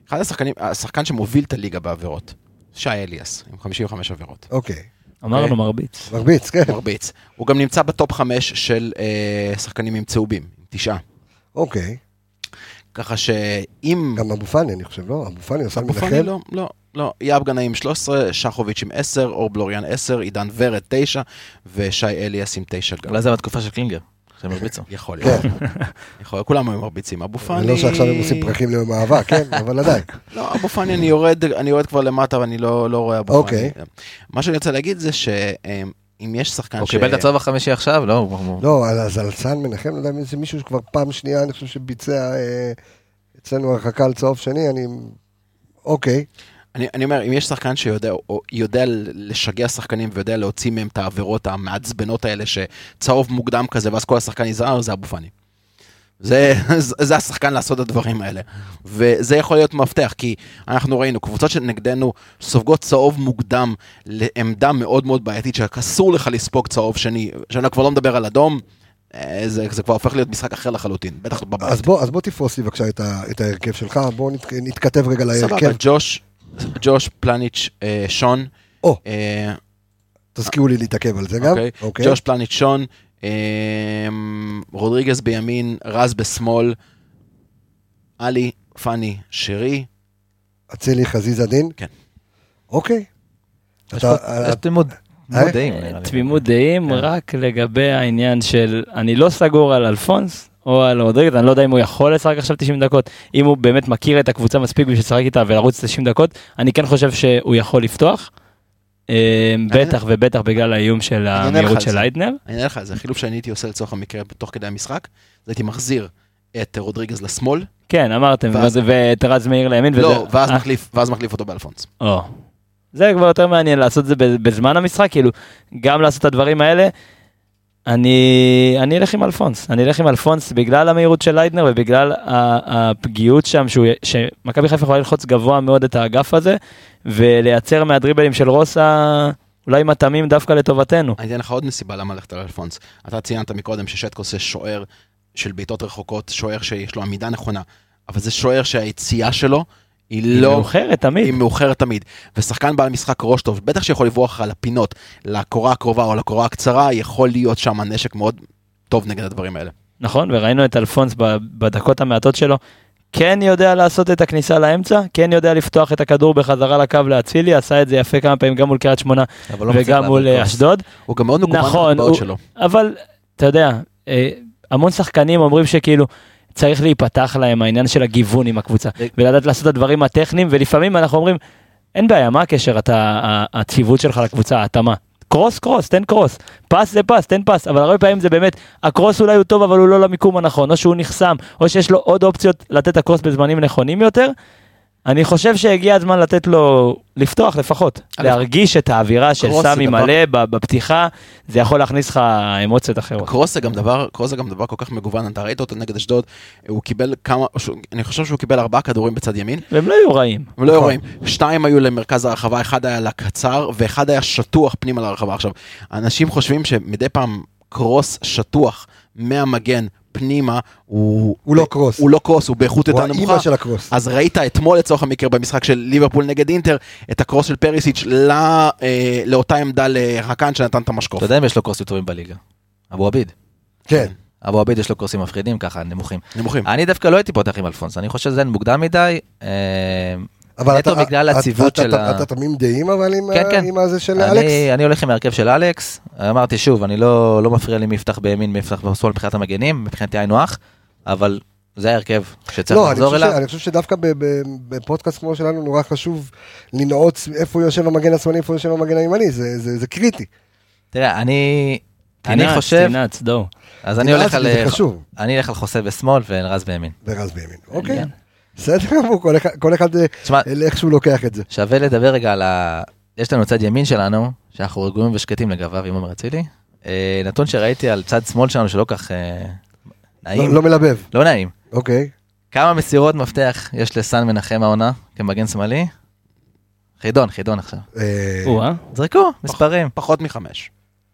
[SPEAKER 3] אחד השחקנים, השחקן שמוביל את הליגה בעבירות, שי אליאס, עם 55 עבירות.
[SPEAKER 1] אוקיי,
[SPEAKER 2] אמרנו
[SPEAKER 3] אוקיי.
[SPEAKER 2] מרביץ.
[SPEAKER 1] מרביץ, כן,
[SPEAKER 3] מרביץ. הוא גם נמצא ב top חמש של אה, שחקנים עם צהובים, עם תשעה.
[SPEAKER 1] אוקיי.
[SPEAKER 3] ככה שאם...
[SPEAKER 1] גם אבו פאני, אני חושב, לא? אבו פאני עושה
[SPEAKER 3] אבו פאני
[SPEAKER 1] מנחם.
[SPEAKER 3] לא, לא, לא. יאב גנאים עם 13, שחוביץ' עם 10, אור בלוריאן 10, עידן ורד 9, ושי אליאס עם 9 גם.
[SPEAKER 4] אולי זה בתקופה של קלינגר, שהם הרביצו.
[SPEAKER 3] יכול להיות.
[SPEAKER 1] כן,
[SPEAKER 3] יכול להיות, כולם היו מרביצים. אבו פאני...
[SPEAKER 1] לא שעכשיו הם עושים פרחים ליום אהבה, כן, אבל עדיין.
[SPEAKER 3] לא, אבו פאני, אני יורד, כבר למטה ואני לא, לא רואה אבו
[SPEAKER 1] אוקיי.
[SPEAKER 3] פאני. מה שאני רוצה להגיד זה שאם יש שחקן
[SPEAKER 4] הוא קיבל את הצהוב החמישי עכשיו? לא, הוא- הוא...
[SPEAKER 1] לא, אז על סן מנחם, לא יודע אם זה מישהו שכבר פעם שנייה, אני חושב שביצע אה, אצלנו הרחקה על צהוב שני, אני... אוקיי,
[SPEAKER 3] אני, אני אומר, אם יש שחקן שיודע או יודע לשגע שחקנים ויודע להוציא מהם את העבירות המעצבנות האלה, שצהוב מוקדם כזה, ואז כל השחקן יזהר, זה אבו פאני. זה, זה השחקן לעשות את הדברים האלה. וזה יכול להיות מפתח, כי אנחנו ראינו, קבוצות שנגדנו סופגות צהוב מוקדם לעמדה מאוד מאוד בעייתית, שאסור לך לספוג צהוב שני, שאני כבר לא מדבר על אדום, אה, זה, זה כבר הופך להיות משחק אחר לחלוטין, בטח בבית.
[SPEAKER 1] אז בוא, אז בוא תפרוס לי בבקשה את, ה, את ההרכב שלך, בוא נת, נתכתב רגע
[SPEAKER 3] סבבה,
[SPEAKER 1] להרכב.
[SPEAKER 3] ג'וש, ג'וש, פלניץ', אה, שון,
[SPEAKER 1] או,
[SPEAKER 3] אה,
[SPEAKER 1] תזכירו לי להתעכב על זה גם.
[SPEAKER 3] אוקיי.
[SPEAKER 1] אוקיי.
[SPEAKER 3] ג'וש פלניץ' שון, רודריגז בימין, רז בשמאל, עלי, פאני, שרי.
[SPEAKER 1] אצילי חזיזה דין?
[SPEAKER 3] כן.
[SPEAKER 1] אוקיי.
[SPEAKER 4] יש פה- יש תמימות דעים.
[SPEAKER 2] תמימות דעים
[SPEAKER 4] כן.
[SPEAKER 2] רק לגבי העניין של, אני לא סגור על אלפונס או על רודריגז, אני לא יודע אם הוא יכול לשחק עכשיו 90 דקות, אם הוא באמת מכיר את הקבוצה מספיק בשביל לשחק איתה ולרוץ 90 דקות, אני כן חושב שהוא יכול לפתוח. אה, בטח ובטח בגלל האיום של המהירות של
[SPEAKER 3] זה.
[SPEAKER 2] ליידנר.
[SPEAKER 3] אני אענה לך, זה חילוף שאני הייתי עושה לצורך המקרה תוך כדי המשחק, אז הייתי מחזיר את רודריגז לשמאל,
[SPEAKER 2] כן, אמרתם, ואת רז מאיר לימין.
[SPEAKER 3] לא, ואז
[SPEAKER 2] אה,
[SPEAKER 3] מחליף- ואז מחליף אותו באלפונס.
[SPEAKER 2] זה כבר יותר מעניין לעשות את זה בזמן המשחק, כאילו, גם לעשות את הדברים האלה. אני, אני אלך עם אלפונס, אני אלך עם אלפונס בגלל המהירות של ליידנר ובגלל הפגיעות שם, שמכבי חיפה יכולה ללחוץ גבוה מאוד את האגף הזה, ולייצר מהדריבלים של רוסה אולי מתאמים דווקא לטובתנו.
[SPEAKER 3] אני אתן לך עוד נסיבה למה ללכת על אלפונס. אתה ציינת מקודם ששטקוס זה שוער של בעיטות רחוקות, שוער שיש לו עמידה נכונה, אבל זה שוער שהיציאה שלו היא
[SPEAKER 2] היא
[SPEAKER 3] לא...
[SPEAKER 2] מאוחרת תמיד.
[SPEAKER 3] היא מאוחרת תמיד. ושחקן בעל משחק ראש טוב, בטח שיכול לברוח לך לפינות, לקורה הקרובה או לקורה הקצרה, יכול להיות שם נשק מאוד טוב נגד הדברים האלה.
[SPEAKER 2] נכון, וראינו את אלפונס בדקות המעטות שלו, כן יודע לעשות את הכניסה לאמצע, כן יודע לפתוח את הכדור בחזרה לקו לאצילי, עשה את זה יפה כמה פעמים גם מול קריית שמונה
[SPEAKER 4] לא
[SPEAKER 2] וגם מול אה. אשדוד.
[SPEAKER 3] הוא גם מאוד מגוון
[SPEAKER 2] נכון, הוא-
[SPEAKER 3] שלו.
[SPEAKER 2] אבל אתה יודע, אה, המון שחקנים אומרים שכאילו צריך להיפתח להם העניין של הגיוון עם הקבוצה, ולדעת לעשות את הדברים הטכניים, ולפעמים אנחנו אומרים, אין בעיה, מה הקשר, אתה, ה- הציוות שלך לקבוצה, ההתאמה. קרוס קרוס, תן קרוס, פס זה פס, תן פס, אבל הרבה פעמים זה באמת, הקרוס אולי הוא טוב אבל הוא לא למיקום הנכון, או שהוא נחסם, או שיש לו עוד אופציות לתת הקרוס בזמנים נכונים יותר. אני חושב שהגיע הזמן לתת לו לפתוח לפחות, להרגיש את האווירה של סמי מלא בפתיחה, זה יכול להכניס לך אמוציות אחרות.
[SPEAKER 3] קרוס זה גם דבר, קרוס זה גם דבר כל כך מגוון, אתה ראית אותו נגד אשדוד, הוא קיבל כמה, אני חושב שהוא קיבל ארבעה כדורים בצד ימין,
[SPEAKER 2] והם לא היו רעים.
[SPEAKER 3] הם לא היו
[SPEAKER 1] נכון.
[SPEAKER 3] רואים, שתיים היו למרכז הרחבה, אחד היה לקצר, ואחד היה שטוח פנימה לרחבה. עכשיו, אנשים חושבים שמדי פעם קרוס שטוח מהמגן פנימה, הוא...
[SPEAKER 1] הוא לא קרוס.
[SPEAKER 3] הוא לא קרוס, הוא באיכות
[SPEAKER 1] הוא
[SPEAKER 3] יותר נמוכה.
[SPEAKER 1] האימא של הקרוס.
[SPEAKER 3] אז ראית אתמול לצורך המקרה במשחק של ליברפול נגד אינטר, את הקרוס של פריסיץ' לא, אה, לאותה עמדה לחכן שנתן את המשקוף.
[SPEAKER 4] אתה יודע אם יש לו קורסים טובים בליגה? אבו עביד.
[SPEAKER 1] כן.
[SPEAKER 4] אבו עביד יש לו קורסים מפחידים ככה, נמוכים.
[SPEAKER 3] נמוכים.
[SPEAKER 4] אני דווקא לא הייתי פותח עם אלפונס, אני חושב שזה מוקדם מדי.
[SPEAKER 1] אבל
[SPEAKER 4] נטו
[SPEAKER 1] אתה-
[SPEAKER 4] בגלל הציוות של ה-
[SPEAKER 1] אתה תמים דעים אבל עם
[SPEAKER 4] כן, כן.
[SPEAKER 1] עם הזה של
[SPEAKER 4] אני-
[SPEAKER 1] אלכס?
[SPEAKER 4] אני הולך עם ההרכב של אלכס, אמרתי שוב, אני לא לא מפריע לי מי יפתח בימין, מי יפתח בשמאל מבחינת המגנים, מבחינתי היינו הך, אבל זה ההרכב שצריך
[SPEAKER 1] לא, אני
[SPEAKER 4] לחזור
[SPEAKER 1] ש...
[SPEAKER 4] אליו.
[SPEAKER 1] אני חושב שדווקא בפודקאסט כמו שלנו נורא חשוב לנעוץ איפה יושב המגן השמאלי, איפה יושב המגן הימני, זה, זה, זה קריטי.
[SPEAKER 4] תראה, אני אני חושב,
[SPEAKER 2] תנעץ, דור.
[SPEAKER 4] אז אני הולך אני על חוסה בשמאל ורז בימין.
[SPEAKER 1] ורז בימין. אוקיי,
[SPEAKER 2] כן.
[SPEAKER 1] בסדר גמור, כל אחד- כל אחד אה, איך שהוא לוקח את זה.
[SPEAKER 4] שווה לדבר רגע על ה... יש לנו צד ימין שלנו, שאנחנו רגועים ושקטים לגביו, עם עומר אצילי. אה, נתון שראיתי על צד שמאל שלנו שלא כך אה, נעים,
[SPEAKER 1] לא, לא מלבב,
[SPEAKER 4] לא נעים.
[SPEAKER 1] אוקיי.
[SPEAKER 4] כמה מסירות מפתח יש לסן מנחם העונה כמגן שמאלי? חידון, חידון עכשיו.
[SPEAKER 2] או-אה,
[SPEAKER 4] זרקו, מספרים.
[SPEAKER 3] פחות מחמש.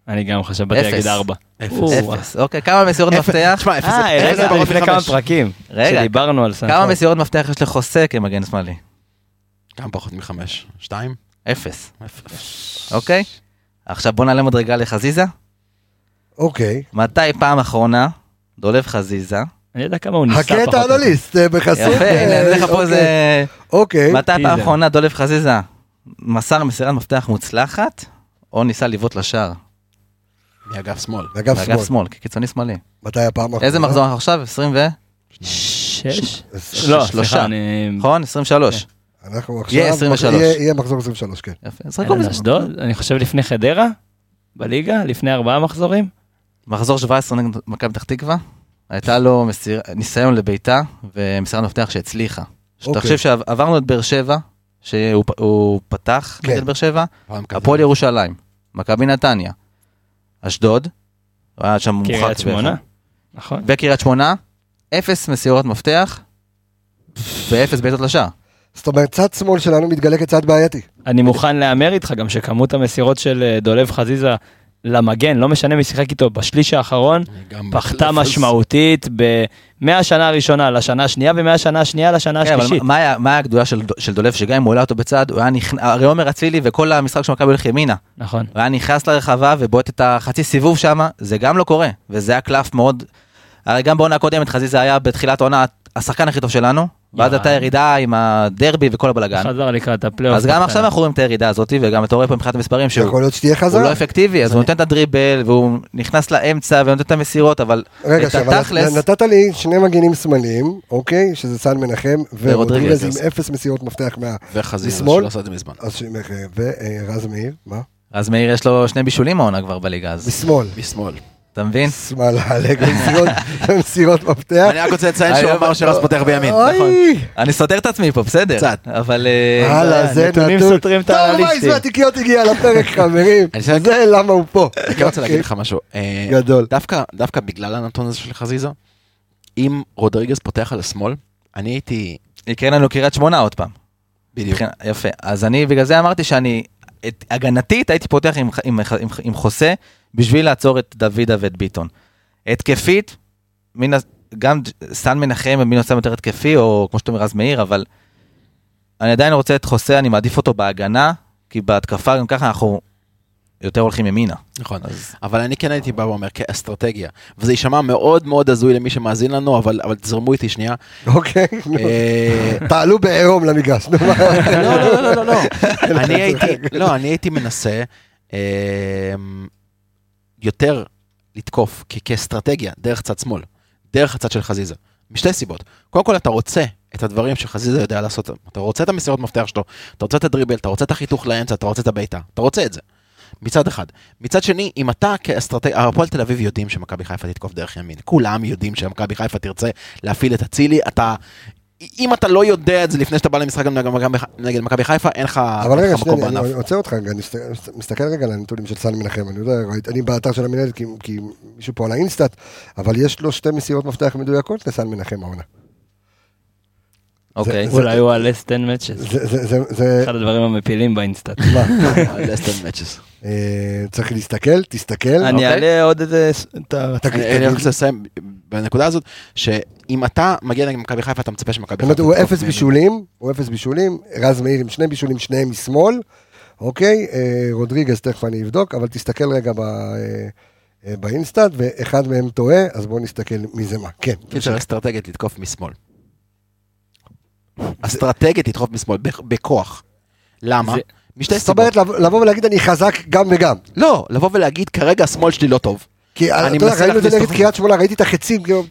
[SPEAKER 2] אני גם חשב, באתי
[SPEAKER 4] אפס.
[SPEAKER 2] להגיד ארבע.
[SPEAKER 3] אפס.
[SPEAKER 4] אוקיי, כמה מסירות מפתח?
[SPEAKER 3] תשמע, אפס
[SPEAKER 2] אה, רגע, לפני כמה. פרקים.
[SPEAKER 4] רגע,
[SPEAKER 2] שדיברנו על סן.
[SPEAKER 4] כמה מסירות מפתח יש לחוסה כמגן שמאלי?
[SPEAKER 3] גם פחות מחמש. שתיים?
[SPEAKER 4] אפס. אוקיי? עכשיו בוא נעלה מדרגה לחזיזה.
[SPEAKER 1] אוקיי.
[SPEAKER 4] מתי פעם אחרונה דולב חזיזה?
[SPEAKER 2] אני יודע כמה הוא ניסה
[SPEAKER 1] חכה
[SPEAKER 2] פחות.
[SPEAKER 1] את האנליסט אה, בחסות.
[SPEAKER 4] יפה,
[SPEAKER 1] אה,
[SPEAKER 4] הנה, אני אתן לך פה
[SPEAKER 1] אוקיי.
[SPEAKER 4] איזה...
[SPEAKER 1] אוקיי.
[SPEAKER 4] מתי פעם. אחרונה דולב חזיזה מסר מסירת מפתח מוצלחת, או ניסה לבעוט לשער?
[SPEAKER 3] מאגף שמאל.
[SPEAKER 4] באגף
[SPEAKER 1] שמאל.
[SPEAKER 4] שמאל, כקיצוני שמאלי.
[SPEAKER 1] מתי הפעם האחרונה?
[SPEAKER 4] איזה מחזור אנחנו עכשיו? 20 ו...
[SPEAKER 2] שש?
[SPEAKER 1] ש-
[SPEAKER 2] לא,
[SPEAKER 4] שלושה.
[SPEAKER 2] סליחה, אני...
[SPEAKER 4] נכון? 23.
[SPEAKER 1] אנחנו עכשיו...
[SPEAKER 4] יהיה 23.
[SPEAKER 1] יהיה מחזור 23, כן.
[SPEAKER 4] יפה, זרקו
[SPEAKER 2] אין,
[SPEAKER 4] מזה.
[SPEAKER 2] אשדוד, אני חושב לפני חדרה, בליגה, לפני ארבעה מחזורים.
[SPEAKER 4] מחזור 17 נגד מכבי פתח תקווה, הייתה לו מסיר... ניסיון לביתה ומסירת מפתח שהצליחה.
[SPEAKER 1] אוקיי.
[SPEAKER 4] תחשב שעברנו את באר שבע, שהוא פתח
[SPEAKER 1] כן.
[SPEAKER 4] נגד באר שבע. הפועל ירושלים, מכבי נתניה, אשדוד, הוא היה שם מורחק.
[SPEAKER 2] קריית שמונה. נכון.
[SPEAKER 4] וקריית שמונה, אפס מסירות מפתח ואפס בעיטות לשער.
[SPEAKER 1] זאת אומרת, צד שמאל שלנו מתגלה כצד בעייתי.
[SPEAKER 2] אני מוכן להמר איתך גם שכמות המסירות של אה, דולב חזיזה למגן, לא משנה מי שיחק איתו בשליש האחרון, פחתה. משמעותית ב- מהשנה הראשונה לשנה השנייה ומהשנה השנייה לשנה
[SPEAKER 4] כן, אבל
[SPEAKER 2] השלישית.
[SPEAKER 4] מה היה- מה היה הגדולה של של דולב, שגם אם הוא העלה אותו בצד, הוא היה נכנס, הרי עומר אצילי וכל המשחק של מכבי הולך ימינה.
[SPEAKER 2] נכון.
[SPEAKER 4] הוא היה נכנס לרחבה ובועט את החצי סיבוב שם, זה גם לא קורה, וזה היה קלף מאוד... הרי גם בעונה הקודמת חזיזה היה בתחילת העונה השחקן הכי טוב שלנו, ואז. הייתה ירידה עם הדרבי וכל הבלאגן.
[SPEAKER 2] חזר לקראת הפלייאוף.
[SPEAKER 4] אז גם עכשיו אנחנו רואים את הירידה הזאת, וגם אתה רואה פה מבחינת המספרים שהוא
[SPEAKER 1] יכול להיות שתהיה
[SPEAKER 4] הוא
[SPEAKER 1] חזרה.
[SPEAKER 4] לא אפקטיבי, אז הוא נותן את הדריבל, והוא נכנס לאמצע ונותן את המסירות, אבל
[SPEAKER 1] רגע,
[SPEAKER 4] את
[SPEAKER 1] עכשיו,
[SPEAKER 4] התכלס,
[SPEAKER 1] נתת לי שני מגינים שמאליים, אוקיי? שזה סן מנחם, ורודריגז עם. אפס מסירות מפתח מה...
[SPEAKER 3] וחזיזה,
[SPEAKER 1] משמאל?
[SPEAKER 3] שלא עשה את זה מזמן.
[SPEAKER 1] אז ש- ורז מאיר, מה?
[SPEAKER 4] אז מאיר יש לו שני בישולים העונה כבר בליגה, אז
[SPEAKER 1] משמאל.
[SPEAKER 3] משמאל.
[SPEAKER 4] אתה מבין?
[SPEAKER 1] שמאל העלק במסירות- במסירות מפתח.
[SPEAKER 3] אני רק רוצה לציין שהוא
[SPEAKER 4] אני-
[SPEAKER 3] אמר שרז פותח בימין. נכון.
[SPEAKER 4] אני סותר את עצמי פה, בסדר.
[SPEAKER 3] קצת.
[SPEAKER 4] אבל... אה,
[SPEAKER 1] הלאה, זה
[SPEAKER 2] נתונים
[SPEAKER 1] נתון.
[SPEAKER 2] סותרים את
[SPEAKER 1] טוב,
[SPEAKER 2] האנליסטים.
[SPEAKER 1] וייס מהתיקיות הגיע לפרק, חברים. זה למה הוא פה.
[SPEAKER 3] אני כן רוצה להגיד לך משהו. אה,
[SPEAKER 1] גדול.
[SPEAKER 3] דווקא, בגלל הנתון הזה של חזיזה, אם רודריגז פותח על השמאל, אני הייתי...
[SPEAKER 4] יקרה לנו קריית שמונה עוד פעם.
[SPEAKER 3] בדיוק.
[SPEAKER 4] יפה. אז אני בגלל זה אמרתי שאני, הגנתית הייתי פותח עם חוסה בשביל לעצור את דוידה ואת ביטון. התקפית, מן, ה- גם סן מנחם מן הסתם יותר התקפי, או כמו שאתה אומר רז מאיר, אבל אני עדיין רוצה את חוסה, אני מעדיף אותו בהגנה, כי בהתקפה גם ככה אנחנו יותר הולכים ימינה.
[SPEAKER 3] נכון.
[SPEAKER 4] אז
[SPEAKER 3] אבל אני כן הייתי בא ואומר כאסטרטגיה, וזה יישמע מאוד מאוד הזוי למי שמאזין לנו, אבל אבל תזרמו איתי שנייה.
[SPEAKER 1] אוקיי.
[SPEAKER 3] אה,
[SPEAKER 1] תעלו בעירום למגרש. מה?
[SPEAKER 3] לא, לא, לא, לא, לא. אני הייתי, לא, אני הייתי מנסה אה, יותר לתקוף כאסטרטגיה, דרך צד שמאל, דרך הצד של חזיזה. משתי סיבות. קודם כל, אתה רוצה את הדברים שחזיזה יודע לעשות. אתה רוצה את המסירות מפתח שלו, אתה רוצה את הדריבל, אתה רוצה את החיתוך לאמצע, אתה רוצה את הבעיטה. אתה רוצה את זה. מצד אחד. מצד שני, אם אתה כאסטרטגיה, הפועל תל אביב יודעים שמכבי חיפה תתקוף דרך ימין. כולם יודעים שמכבי חיפה תרצה להפעיל את אצילי. אתה... אם אתה לא יודע את זה לפני שאתה בא למשחק נגד מכבי- חיפה, אין לך
[SPEAKER 1] אבל
[SPEAKER 3] אין
[SPEAKER 1] רגע,
[SPEAKER 3] לך מקום
[SPEAKER 1] שנייה, אני
[SPEAKER 3] בענף.
[SPEAKER 1] עוצר אותך רגע, אני מסת- מסתכל רגע על הנתונים של סן מנחם, אני יודע, אני באתר של המנהלת כי- כי מישהו פה על האינסטאט, אבל יש לו שתי מסירות מפתח מדויקות לסן מנחם העונה.
[SPEAKER 4] אוקיי.
[SPEAKER 1] זה-
[SPEAKER 2] אולי הוא על less 10 matches.
[SPEAKER 1] זה-
[SPEAKER 2] אחד הדברים המפילים באינסטאט.
[SPEAKER 1] מה,
[SPEAKER 3] לסטון מאצ'ס.
[SPEAKER 1] אה, צריך להסתכל, תסתכל.
[SPEAKER 2] אני
[SPEAKER 1] אוקיי?
[SPEAKER 2] אעלה עוד איזה...
[SPEAKER 3] אני רוצה לסיים בנקודה הזאת, שאם אתה מגיע נגד מכבי חיפה, אתה מצפה שמכבי חיפה...
[SPEAKER 1] הוא אפס. בישולים, הוא אפס בישולים, רז מאיר עם שני בישולים, שניהם משמאל, אוקיי? אה, רודריגז, תכף אני אבדוק, אבל תסתכל רגע ב- אה, באינסטאט, ואחד מהם טועה, אז בואו נסתכל מי זה מה. כן,
[SPEAKER 3] קיצר, אסטרטגית לתקוף משמאל. אסטרטגית לתקוף משמאל, בכ- בכוח. למה? משתי
[SPEAKER 1] זאת
[SPEAKER 3] סיבות.
[SPEAKER 1] אומרת, לבוא ולהגיד אני חזק גם וגם.
[SPEAKER 3] לא, לבוא ולהגיד כרגע השמאל שלי לא טוב.
[SPEAKER 1] כי
[SPEAKER 3] אני
[SPEAKER 1] אתה יודע, ראינו את זה נגד. קריית שמונה, ראיתי את החצים, כאילו,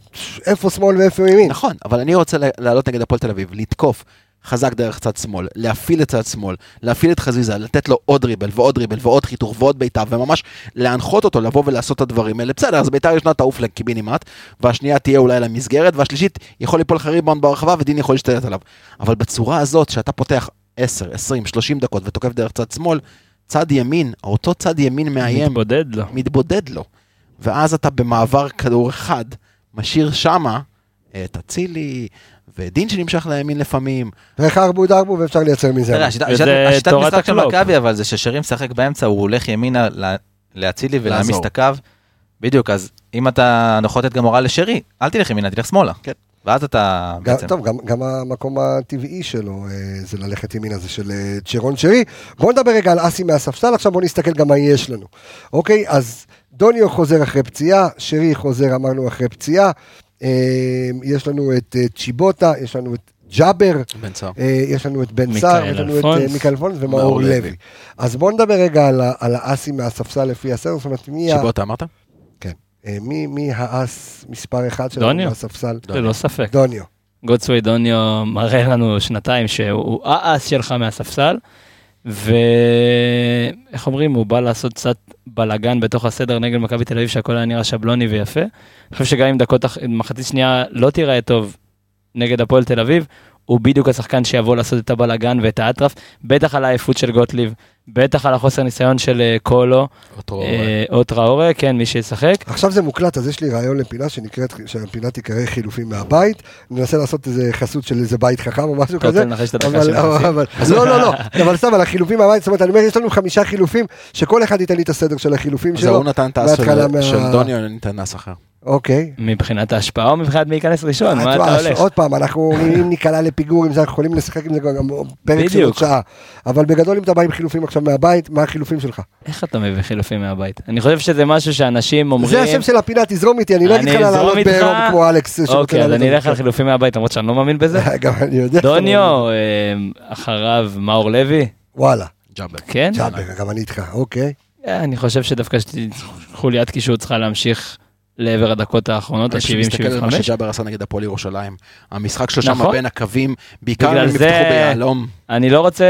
[SPEAKER 1] איפה שמאל ואיפה ימין.
[SPEAKER 3] נכון, אבל אני רוצה לעלות נגד הפועל תל אביב, לתקוף חזק דרך צד שמאל, להפעיל את צד שמאל, להפעיל את חזיזה, לתת לו עוד ריבל ועוד ריבל ועוד חיתוך ועוד בעיטה, וממש להנחות אותו לבוא ולעשות את הדברים האלה. בסדר, אז בעיטה ראשונה תעוף לקיבינימט, והשנייה תהיה אולי למסגרת, והשלישית יכול ליפול לך ריבאונד ברחבה ודין יכול להשתלט עליו. אבל בצורה הזאת, שאתה פותח 10, 20, 30 דקות ותוקף דרך צד שמאל, צד ימין, אותו צד ימין מאיים,
[SPEAKER 2] מתבודד לו.
[SPEAKER 3] מתבודד לו. ואז אתה במעבר כדור אחד, משאיר שמה את אצילי ודין שנמשך לימין לפעמים.
[SPEAKER 1] ואיך ארבו דרבו ואפשר לייצר מזה.
[SPEAKER 4] השיטת- משחק של. מכבי, אבל זה ששרי משחק באמצע, הוא הולך ימינה ל- להצילי ולהעמיס. את הקו. בדיוק, אז אם אתה לתת גם הוראה לשרי, אל תלך ימינה, תלך שמאלה.
[SPEAKER 3] כן.
[SPEAKER 4] ואז אתה
[SPEAKER 1] גם,
[SPEAKER 4] בעצם...
[SPEAKER 1] טוב, גם, גם המקום הטבעי שלו אה, זה ללכת ימינה, זה של אה, צ'רון שרי. בואו נדבר רגע על אסי מהספסל, עכשיו בואו נסתכל גם מה יש לנו. אוקיי, אז דוניו חוזר אחרי פציעה, שרי חוזר, אמרנו, אחרי פציעה. אה, יש לנו את אה, צ'יבוטה, יש לנו את ג'אבר. אה, יש לנו את בן סער, יש לנו את אה,
[SPEAKER 2] אלפונס.
[SPEAKER 1] מיכאל אלפונס ומאור
[SPEAKER 3] מאור
[SPEAKER 1] לוי. אז בואו נדבר רגע על, ה- על האסי מהספסל לפי הסדר, זאת אומרת, מי, ה-
[SPEAKER 3] שיבוטה אמרת?
[SPEAKER 1] כן, אה, מי, מי האס מספר אחד שלנו
[SPEAKER 2] דוניו.
[SPEAKER 1] מהספסל?
[SPEAKER 2] ללא ספק.
[SPEAKER 1] דוניו.
[SPEAKER 2] גודסווי דוניו מראה לנו שנתיים שהוא האס שלך מהספסל, ואיך אומרים, הוא בא לעשות קצת בלאגן בתוך הסדר נגד מכבי תל אביב שהכל היה נראה שבלוני ויפה. אני חושב שגם אם דקות, מחצית שנייה לא תיראה טוב נגד הפועל תל אביב, הוא בדיוק השחקן שיבוא לעשות את הבלגן ואת האטרף, בטח על העייפות של גוטליב, בטח על החוסר ניסיון של אה, קולו, אה, או טראורה, כן, מי שישחק.
[SPEAKER 1] עכשיו זה מוקלט, אז יש לי רעיון לפינה שנקראת, שהפינה תיקרא חילופים מהבית. ננסה לעשות איזה חסות של איזה בית חכם או משהו כזה. לא, לא, לא, אבל סתם על החילופים מהבית, זאת אומרת, אני אומר, יש לנו חמישה חילופים, שכל אחד ייתן לי את הסדר של החילופים
[SPEAKER 3] אז
[SPEAKER 1] שלו.
[SPEAKER 3] ההוא נתן את האס של דוניו, אני ניתן אס אחר.
[SPEAKER 1] אוקיי.
[SPEAKER 2] מבחינת ההשפעה או מבחינת מי ייכנס ראשון, מה
[SPEAKER 1] תשמע,
[SPEAKER 2] אתה הולך?
[SPEAKER 1] עוד פעם, אנחנו, אם ניקלע לפיגור עם זה, אנחנו יכולים לשחק עם זה גם פרק של עוד. שעה. אבל בגדול, אם אתה בא עם חילופים עכשיו מהבית, מה החילופים שלך?
[SPEAKER 2] איך אתה מביא חילופים מהבית? אני חושב שזה משהו שאנשים אומרים...
[SPEAKER 1] זה השם של הפינה, תזרום איתי, אני לא אגיד לך לעלות. בעירום כמו אלכס.
[SPEAKER 2] אוקיי, אז אני אלך על. חילופים מהבית, למרות שאני לא מאמין בזה.
[SPEAKER 1] גם אני יודע.
[SPEAKER 2] דוניו, אה, אחריו מאור לוי.
[SPEAKER 1] וואלה,
[SPEAKER 3] ג'אבר.
[SPEAKER 2] כן?
[SPEAKER 1] ג'אבר, גם אני איתך, אוקיי.
[SPEAKER 2] אה, אני חושב שדווקא חוליית קישור צריכה להמשיך לעבר הדקות האחרונות,
[SPEAKER 3] אני פשוט מסתכל על מה
[SPEAKER 2] ה-70-75.
[SPEAKER 3] שג'אבר עשה נגד הפועל ירושלים. המשחק שלו שם
[SPEAKER 2] נכון.
[SPEAKER 3] בין הקווים, בעיקר הם יפתחו ביהלום.
[SPEAKER 2] אני לא רוצה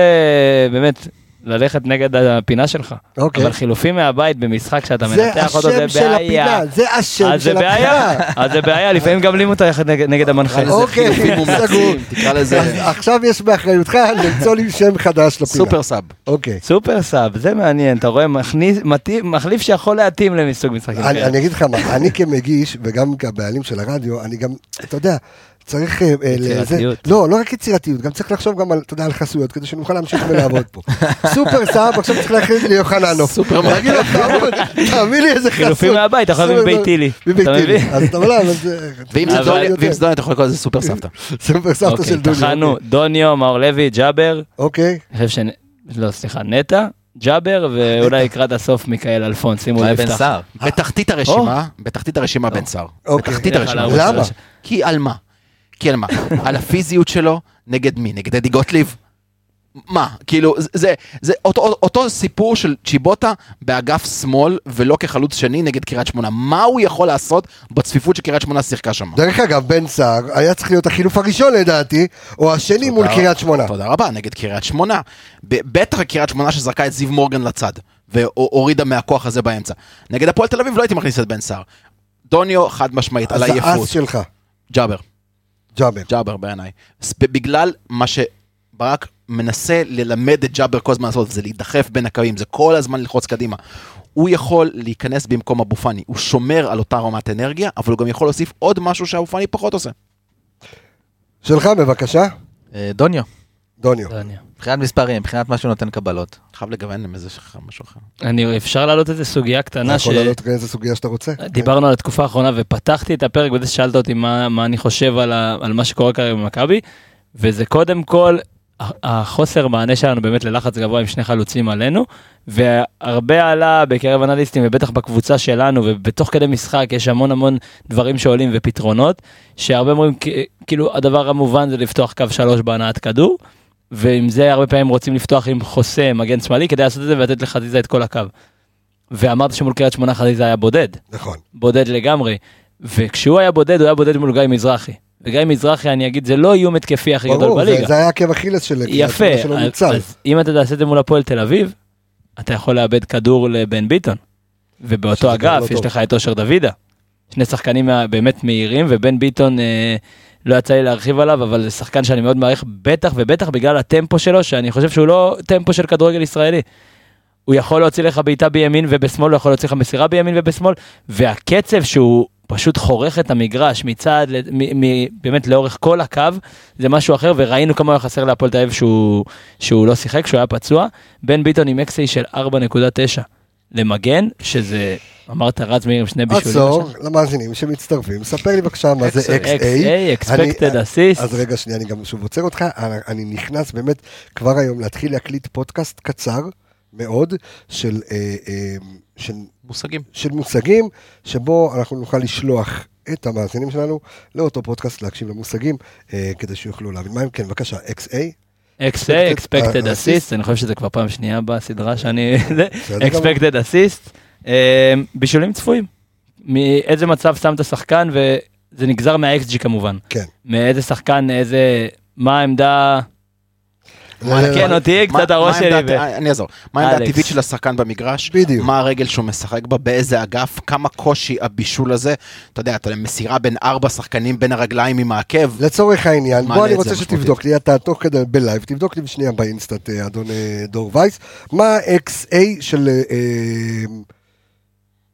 [SPEAKER 2] באמת ללכת נגד הפינה שלך,
[SPEAKER 1] אוקיי.
[SPEAKER 2] אבל חילופים מהבית במשחק שאתה
[SPEAKER 1] זה
[SPEAKER 2] מנתח אותו זה
[SPEAKER 1] השם של
[SPEAKER 2] בעיה.
[SPEAKER 1] הפינה, זה השם
[SPEAKER 2] אז זה
[SPEAKER 1] של
[SPEAKER 2] בעיה,
[SPEAKER 1] הפינה.
[SPEAKER 2] אז זה בעיה, לפעמים גם לימו אותה יחד נגד- המנחה.
[SPEAKER 1] אוקיי,
[SPEAKER 3] חילופים
[SPEAKER 1] סגור.
[SPEAKER 3] מומלצים, תקרא לזה
[SPEAKER 1] עכשיו יש באחריותך למצוא לי שם חדש לפינה.
[SPEAKER 3] super sub.
[SPEAKER 1] אוקיי.
[SPEAKER 2] super sub, זה מעניין, אתה רואה, מחליף שיכול להתאים למסוג משחקים.
[SPEAKER 1] אני אגיד לך מה, אני כמגיש וגם כבעלים של הרדיו, אני גם, אתה יודע, צריך... אה, אה,
[SPEAKER 2] יצירתיות.
[SPEAKER 1] לא, לא רק יצירתיות, גם צריך לחשוב גם על, אתה יודע, על חסויות, כדי שנוכל להמשיך ולעבוד פה. super sub, עכשיו צריך להכניס לי יוחננוף.
[SPEAKER 3] סופר
[SPEAKER 1] להגיד לו, "תעבוד, תביא לי איזה חסות.
[SPEAKER 2] חילופים מהבית, אתה יכול להביא
[SPEAKER 1] סופר-
[SPEAKER 2] מביתי.
[SPEAKER 1] מביתי
[SPEAKER 2] אתה
[SPEAKER 1] לי.
[SPEAKER 2] מבין?
[SPEAKER 1] אז אתה אבל זה...
[SPEAKER 3] ואם זה דוניו- ואם זה דוניו, אתה יכול לקרוא לזה סופר סבתא.
[SPEAKER 1] סופר סבתא
[SPEAKER 2] אוקיי,
[SPEAKER 1] של דוניו.
[SPEAKER 2] טחנו, דוניו, מאור לוי, ג'אבר,
[SPEAKER 1] אוקיי,
[SPEAKER 2] אני חושב ש... לא, סליחה, נטע, ג'אבר, ואולי לקראת הסוף מיכאל אלפון, שימו לב.
[SPEAKER 4] בן סער.
[SPEAKER 3] בתחתית הרשימה, בתחתית הרשימה בן סער.
[SPEAKER 1] אוקיי.
[SPEAKER 3] בתחתית הרשימה.
[SPEAKER 1] למה?
[SPEAKER 3] כי על מה? כי על מה? על הפיזיות שלו, נגד מי? נגד אדי גוטליב? מה? כאילו, זה, זה, אותו, אותו סיפור של צ'יבוטה באגף שמאל ולא כחלוץ שני נגד קריית שמונה. מה הוא יכול לעשות בצפיפות שקריית שמונה שיחקה שם?
[SPEAKER 1] דרך אגב, בן סער היה צריך להיות החילוף הראשון לדעתי, או השני מול קריית שמונה.
[SPEAKER 3] תודה רבה, נגד קריית שמונה. בטח קריית שמונה שזרקה את זיו מורגן לצד, והורידה מהכוח הזה באמצע. נגד הפועל תל אביב לא הייתי מכניס את בן סער. דוניו חד משמעית, על
[SPEAKER 1] אז האס. שלך,
[SPEAKER 3] ג'אבר.
[SPEAKER 1] ג'אבר.
[SPEAKER 3] ג'אבר בעיניי. בגלל מה שברק מנסה ללמד את ג'אבר כל הזמן לעשות, זה להידחף בין הקווים, זה כל הזמן ללחוץ קדימה. הוא יכול להיכנס במקום אבו פאני, הוא שומר על אותה רמת אנרגיה, אבל הוא גם יכול להוסיף עוד משהו שאבו פאני פחות עושה.
[SPEAKER 1] שלך בבקשה,
[SPEAKER 4] אה, דוניו,
[SPEAKER 1] דוניו.
[SPEAKER 4] מבחינת מספרים, מבחינת מה שהוא נותן קבלות.
[SPEAKER 3] חייב לגוון עם איזה משהו אחר.
[SPEAKER 2] אני, אפשר להעלות איזה סוגיה
[SPEAKER 1] אתה
[SPEAKER 2] קטנה ש...
[SPEAKER 1] יכול לעלות איזה סוגיה שאתה רוצה.
[SPEAKER 2] דיברנו על התקופה האחרונה ופתחתי את הפרק בזה ששאלת אותי מה, מה אני חושב על, ה, על מה שקורה כרגע במכבי וזה קודם כל החוסר מענה שלנו באמת ללחץ גבוה עם שני חלוצים עלינו והרבה עלה בקרב אנליסטים ובטח בקבוצה שלנו ובתוך כדי משחק יש המון המון דברים שעולים ופתרונות שהרבה אומרים כאילו הדבר המובן זה לפתוח קו שלוש בהנעת כדור ועם זה הרבה פעמים רוצים לפתוח עם חוסה מגן שמאלי כדי לעשות את זה ולתת לחזיזה את כל הקו. ואמרת שמול קריית שמונה חזיזה היה בודד.
[SPEAKER 1] נכון.
[SPEAKER 2] בודד לגמרי. וכשהוא היה בודד, הוא היה בודד מול גיא מזרחי. וגיא מזרחי, אני אגיד, זה לא איום התקפי הכי גדול
[SPEAKER 1] ברור, זה-
[SPEAKER 2] בליגה.
[SPEAKER 1] זה היה עקב אכילס של קריית שמונה שלא נוצל.
[SPEAKER 2] אז אם אתה תעשה את זה מול הפועל תל אביב, אתה יכול לאבד כדור לבן ביטון. ובאותו אגף
[SPEAKER 1] לא
[SPEAKER 2] יש. לך את אושר דוידה. שני שחקנים באמת מהירים, ובן ביטון, אה, לא יצא לי להרחיב עליו, אבל זה שחקן שאני מאוד מעריך, בטח ובטח בגלל הטמפו שלו, שאני חושב שהוא לא טמפו של כדורגל ישראלי. הוא יכול להוציא לך בעיטה בימין ובשמאל, הוא יכול להוציא לך מסירה בימין ובשמאל, והקצב שהוא פשוט חורך את המגרש מצד, מ- מ- באמת לאורך כל הקו, זה משהו אחר, וראינו כמה היה חסר להפועל תל אביב שהוא, שהוא לא שיחק, שהוא היה פצוע. בן ביטון עם אקסי של 4.9 למגן, שזה, אמרת רז מאיר עם שני בישולים.
[SPEAKER 1] עצור, למאזינים שמצטרפים, ספר לי בבקשה מה זה
[SPEAKER 3] XA.
[SPEAKER 1] XA.
[SPEAKER 2] Expected
[SPEAKER 1] אני-
[SPEAKER 2] assist.
[SPEAKER 1] אז רגע שנייה, אני גם שוב עוצר אותך, אני נכנס באמת כבר היום להתחיל להקליט פודקאסט קצר מאוד של, אה, אה, של,
[SPEAKER 3] מושגים.
[SPEAKER 1] של מושגים, שבו אנחנו נוכל לשלוח את המאזינים שלנו לאותו פודקאסט להקשיב למושגים, אה, כדי שיוכלו להבין מה הם, כן, בבקשה, XA.
[SPEAKER 2] Expected
[SPEAKER 1] אה,
[SPEAKER 2] assist, אני חושב שזה כבר פעם שנייה בסדרה שאני... expected assist, אה, בישולים צפויים. מאיזה מצב שם את השחקן, וזה נגזר מה-XG כמובן.
[SPEAKER 1] כן.
[SPEAKER 2] מאיזה שחקן, איזה... מה העמדה... תקן אותי
[SPEAKER 3] מה-
[SPEAKER 2] קצת הראש
[SPEAKER 3] מה
[SPEAKER 2] שלי.
[SPEAKER 3] אני אעזור. מה העמדה. הטבעית של השחקן במגרש?
[SPEAKER 1] בדיוק.
[SPEAKER 3] מה הרגל שהוא משחק בה? באיזה אגף? כמה קושי הבישול הזה? אתה יודע, אתה מסירה בין ארבע שחקנים בין הרגליים עם העקב.
[SPEAKER 1] לצורך העניין, בוא אני רוצה. שתבדוק לי, אתה תוך כדי ב live, תבדוק לי שנייה ב InStat, אה, אדון אה, דור וייס, מה ה-XA של אה, אה,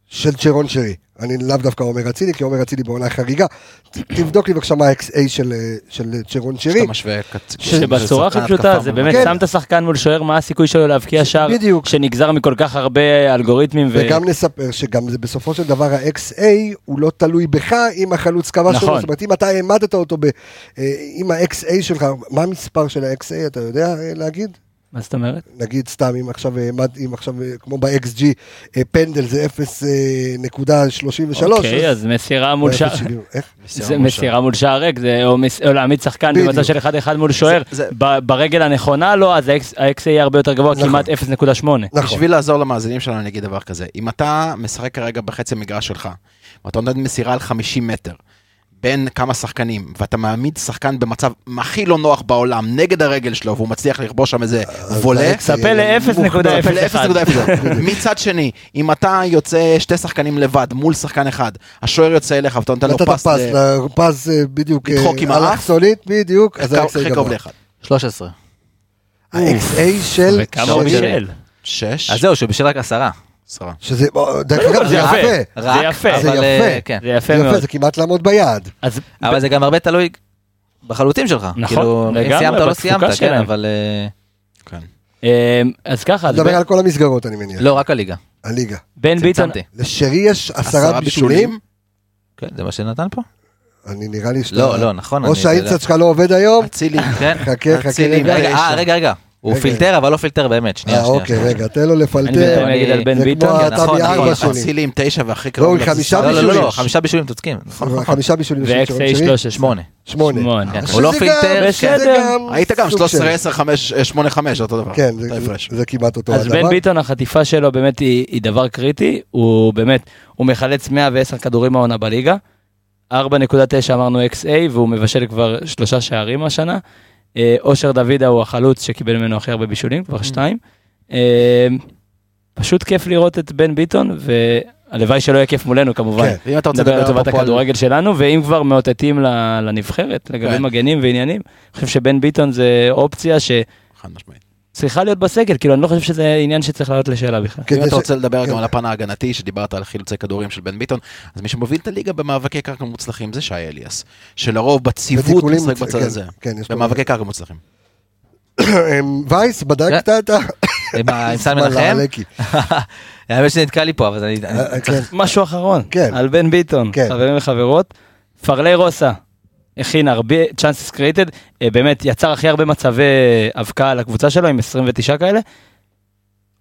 [SPEAKER 1] של צ'רון שרי. אני לאו דווקא אומר אצילי, כי אומר אצילי בעונה חריגה. תבדוק לי בבקשה מה ה-XA של של צ'רון שרי.
[SPEAKER 3] שאתה משווה... קצ-
[SPEAKER 2] שבצורה הכי פשוטה זה באמת
[SPEAKER 1] כן.
[SPEAKER 2] שם את השחקן מול שוער, מה הסיכוי שלו להבקיע שער. שנגזר מכל כך הרבה אלגוריתמים. ו-
[SPEAKER 1] וגם נספר שגם זה בסופו של דבר ה-XA הוא לא תלוי בך אם החלוץ כבש
[SPEAKER 2] נכון.
[SPEAKER 1] שלו, זאת אומרת אם אתה העמדת אותו ב, אה, עם ה-XA שלך, מה המספר של ה-XA אתה יודע אה, להגיד?
[SPEAKER 2] מה זאת אומרת?
[SPEAKER 1] נגיד סתם אם עכשיו העמד, אם עכשיו אה, כמו ב-XG אה, פנדל זה אה, 0.33.
[SPEAKER 2] אוקיי, אז מסירה מול שער.
[SPEAKER 1] איך?
[SPEAKER 2] זה מסירה מול שער ריק, זה או מס- או להעמיד שחקן. במצב של 1-1 מול שוער,
[SPEAKER 3] זה-
[SPEAKER 2] ב- ברגל הנכונה לא, אז ה-XA יהיה הרבה יותר גבוה,
[SPEAKER 1] נכון.
[SPEAKER 2] כמעט 0.8.
[SPEAKER 1] נכון.
[SPEAKER 3] בשביל לעזור למאזינים שלנו אני אגיד דבר כזה, אם אתה משחק כרגע בחצי המגרש שלך, ואתה נותן מסירה על 50 מטר, בין כמה שחקנים, ואתה מעמיד שחקן במצב הכי לא נוח בעולם, נגד הרגל שלו, והוא מצליח לכבוש שם איזה וולה,
[SPEAKER 1] יהיה
[SPEAKER 2] ל-0.01.
[SPEAKER 3] מצד שני, אם אתה יוצא שתי שחקנים לבד מול שחקן אחד, השוער יוצא אליך ואתה נותן לו
[SPEAKER 1] נתת
[SPEAKER 3] פס,
[SPEAKER 1] פס,
[SPEAKER 3] ל-
[SPEAKER 1] פס אה, בדיוק,
[SPEAKER 3] לדחוק עם האף?
[SPEAKER 1] אלכסונית, בדיוק, אז
[SPEAKER 3] הכי
[SPEAKER 1] ה-XA
[SPEAKER 3] קרוב
[SPEAKER 1] גבוה.
[SPEAKER 3] לאחד.
[SPEAKER 4] 13.
[SPEAKER 1] ה-XA של
[SPEAKER 2] וכמה. הוא. בישל.
[SPEAKER 3] שש,
[SPEAKER 4] אז זהו, שהוא בשל רק עשרה.
[SPEAKER 3] עשרה.
[SPEAKER 1] שזה, אה, דרך אגב,
[SPEAKER 2] זה יפה. זה יפה.
[SPEAKER 1] זה
[SPEAKER 4] אבל,
[SPEAKER 1] יפה.
[SPEAKER 4] אה, כן.
[SPEAKER 2] זה יפה
[SPEAKER 1] זה יפה,
[SPEAKER 2] מאוד.
[SPEAKER 1] זה כמעט לעמוד ביעד.
[SPEAKER 2] אז
[SPEAKER 4] אבל זה גם הרבה תלוי בחלוטים שלך.
[SPEAKER 2] נכון,
[SPEAKER 4] כאילו, אם
[SPEAKER 2] לגמרי,
[SPEAKER 4] סיימת או לא סיימת, כן. אבל... אה,
[SPEAKER 3] כן.
[SPEAKER 2] אה, אז ככה,
[SPEAKER 1] נדבר על כל המסגרות, אני מניח.
[SPEAKER 4] לא, רק הליגה.
[SPEAKER 1] הליגה.
[SPEAKER 2] בן ביטון.
[SPEAKER 1] לשרי יש עשרה בישולים?
[SPEAKER 4] כן, זה מה שנתן פה?
[SPEAKER 1] אני נראה לי שאתה...
[SPEAKER 4] לא, לא, נכון.
[SPEAKER 1] או שהאינסט שלך לא עובד היום?
[SPEAKER 3] אצילי.
[SPEAKER 4] כן.
[SPEAKER 1] חכה, חכה
[SPEAKER 3] אצילי,
[SPEAKER 1] רגע.
[SPEAKER 4] רגע, אה, רגע, רגע. הוא. פילטר, אבל לא פילטר באמת. שנייה,
[SPEAKER 1] אה,
[SPEAKER 4] שנייה.
[SPEAKER 1] אוקיי. רגע, תן לו
[SPEAKER 2] אני
[SPEAKER 1] לפלטר.
[SPEAKER 2] בינתיים אגיד על
[SPEAKER 1] זה
[SPEAKER 2] בן
[SPEAKER 1] כמו
[SPEAKER 2] ביטון.
[SPEAKER 1] אתה
[SPEAKER 4] נכון,
[SPEAKER 1] מארבע
[SPEAKER 4] נכון,
[SPEAKER 1] שלי.
[SPEAKER 3] אצילי עם תשע והכי
[SPEAKER 1] לא,
[SPEAKER 3] קרוב.
[SPEAKER 1] חמישה
[SPEAKER 3] זה
[SPEAKER 4] לא, לא, לא,
[SPEAKER 1] בישולים.
[SPEAKER 4] לא, חמישה בישולים צודקים. נכון, נכון.
[SPEAKER 1] חמישה בישולים של שרון
[SPEAKER 2] ו-XA
[SPEAKER 1] שרי?
[SPEAKER 2] 13.
[SPEAKER 4] שמונה.
[SPEAKER 1] שמונה. שזה
[SPEAKER 4] הוא לא פילטר,
[SPEAKER 2] בסדר.
[SPEAKER 1] זה גם
[SPEAKER 3] היית גם
[SPEAKER 1] סוג
[SPEAKER 3] 13,
[SPEAKER 1] של-
[SPEAKER 3] 10, 5, 8, 5, אותו דבר.
[SPEAKER 1] כן, זה-. זה כמעט אותו
[SPEAKER 2] אז
[SPEAKER 1] הדבר.
[SPEAKER 2] בן ביטון החטיפה שלו באמת היא, דבר קריטי, הוא באמת, הוא מחלץ 110 כדורים העונה בליגה, 4.9 אמרנו XA והוא מבשל כבר שלושה שערים השנה, אושר דוידה הוא החלוץ שקיבל ממנו הכי הרבה בישולים, כבר שתיים. אה, פשוט כיף לראות את בן ביטון, והלוואי שלא יהיה כיף מולנו כמובן.
[SPEAKER 1] כן.
[SPEAKER 3] ואם אתה רוצה לדבר
[SPEAKER 2] לטובת הכדורגל שלנו, ואם כבר מאותתים לנבחרת, לגבי
[SPEAKER 3] כן.
[SPEAKER 2] מגנים ועניינים, אני חושב שבן ביטון זה אופציה ש...
[SPEAKER 3] חד משמעית.
[SPEAKER 2] צריכה להיות בסגל, כאילו אני לא חושב שזה עניין שצריך לעלות לשאלה בכלל.
[SPEAKER 1] כדי
[SPEAKER 3] אם אתה רוצה לדבר
[SPEAKER 1] כן.
[SPEAKER 3] גם על הפן ההגנתי, שדיברת על חילוצי כדורים של בן ביטון, אז מי שמוביל את הליגה במאבקי קרקע מוצלחים זה שי אליאס, שלרוב בציוות
[SPEAKER 1] בתיקולים
[SPEAKER 3] משחק בצד
[SPEAKER 1] כן,
[SPEAKER 3] הזה.
[SPEAKER 1] כן,
[SPEAKER 3] במאבקי קרקע מוצלחים.
[SPEAKER 1] וייס, בדקת את ה...
[SPEAKER 4] עם סן
[SPEAKER 1] וואלה,
[SPEAKER 4] מנחם? האמת שנתקע לי פה, אבל אני...
[SPEAKER 1] אה, כן.
[SPEAKER 2] משהו אחרון,
[SPEAKER 1] כן.
[SPEAKER 2] על בן ביטון,
[SPEAKER 1] כן.
[SPEAKER 2] חברים וחברות, פרלי רוסה הכין הרבה created, אה, באמת יצר הכי הרבה מצבי אבקה לקבוצה שלו עם 29 כאלה,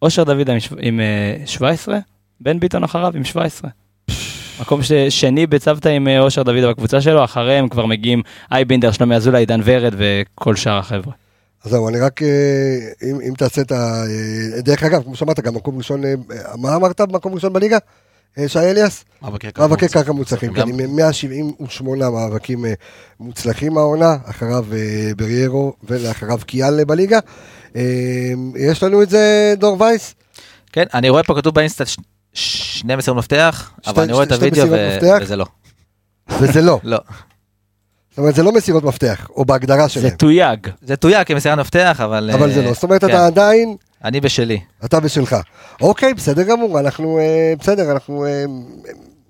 [SPEAKER 2] אושר דוד עם, שו- עם אה, 17, בן ביטון אחריו עם 17. מקום ש- שני בצוותא עם אה, אושר דוד בקבוצה שלו, אחריהם כבר מגיעים אייבינדר, שלומי אזולאי, עידן ורד וכל שאר החבר'ה.
[SPEAKER 1] אז זהו, אני רק, אם אם תעשה את ה... דרך אגב, כמו שאמרת, גם מקום ראשון, מה אמרת? מקום ראשון בליגה? אה, שי אליאס?
[SPEAKER 3] מאבקי קרקע מוצלחים.
[SPEAKER 1] כן, עם 178 מאבקים אה, מוצלחים העונה, אחריו אה, בריירו ולאחריו קיאל בליגה. יש לנו את זה, דור וייס?
[SPEAKER 4] כן, אני רואה פה כתוב באינסטה שני מסירות מפתח,
[SPEAKER 1] שתי-
[SPEAKER 4] אבל אני רואה את הוידאו? וזה לא.
[SPEAKER 1] וזה לא.
[SPEAKER 4] לא.
[SPEAKER 1] זאת אומרת, זה לא מסירות מפתח, או בהגדרה
[SPEAKER 2] זה
[SPEAKER 1] שלהם.
[SPEAKER 2] תויג.
[SPEAKER 4] זה תויג כמסירת מפתח, אבל...
[SPEAKER 1] אבל זה לא. זאת אומרת,
[SPEAKER 4] כן,
[SPEAKER 1] אתה עדיין...
[SPEAKER 4] אני בשלי.
[SPEAKER 1] אתה בשלך. אוקיי, בסדר גמור, אנחנו, אה, בסדר, אנחנו אה,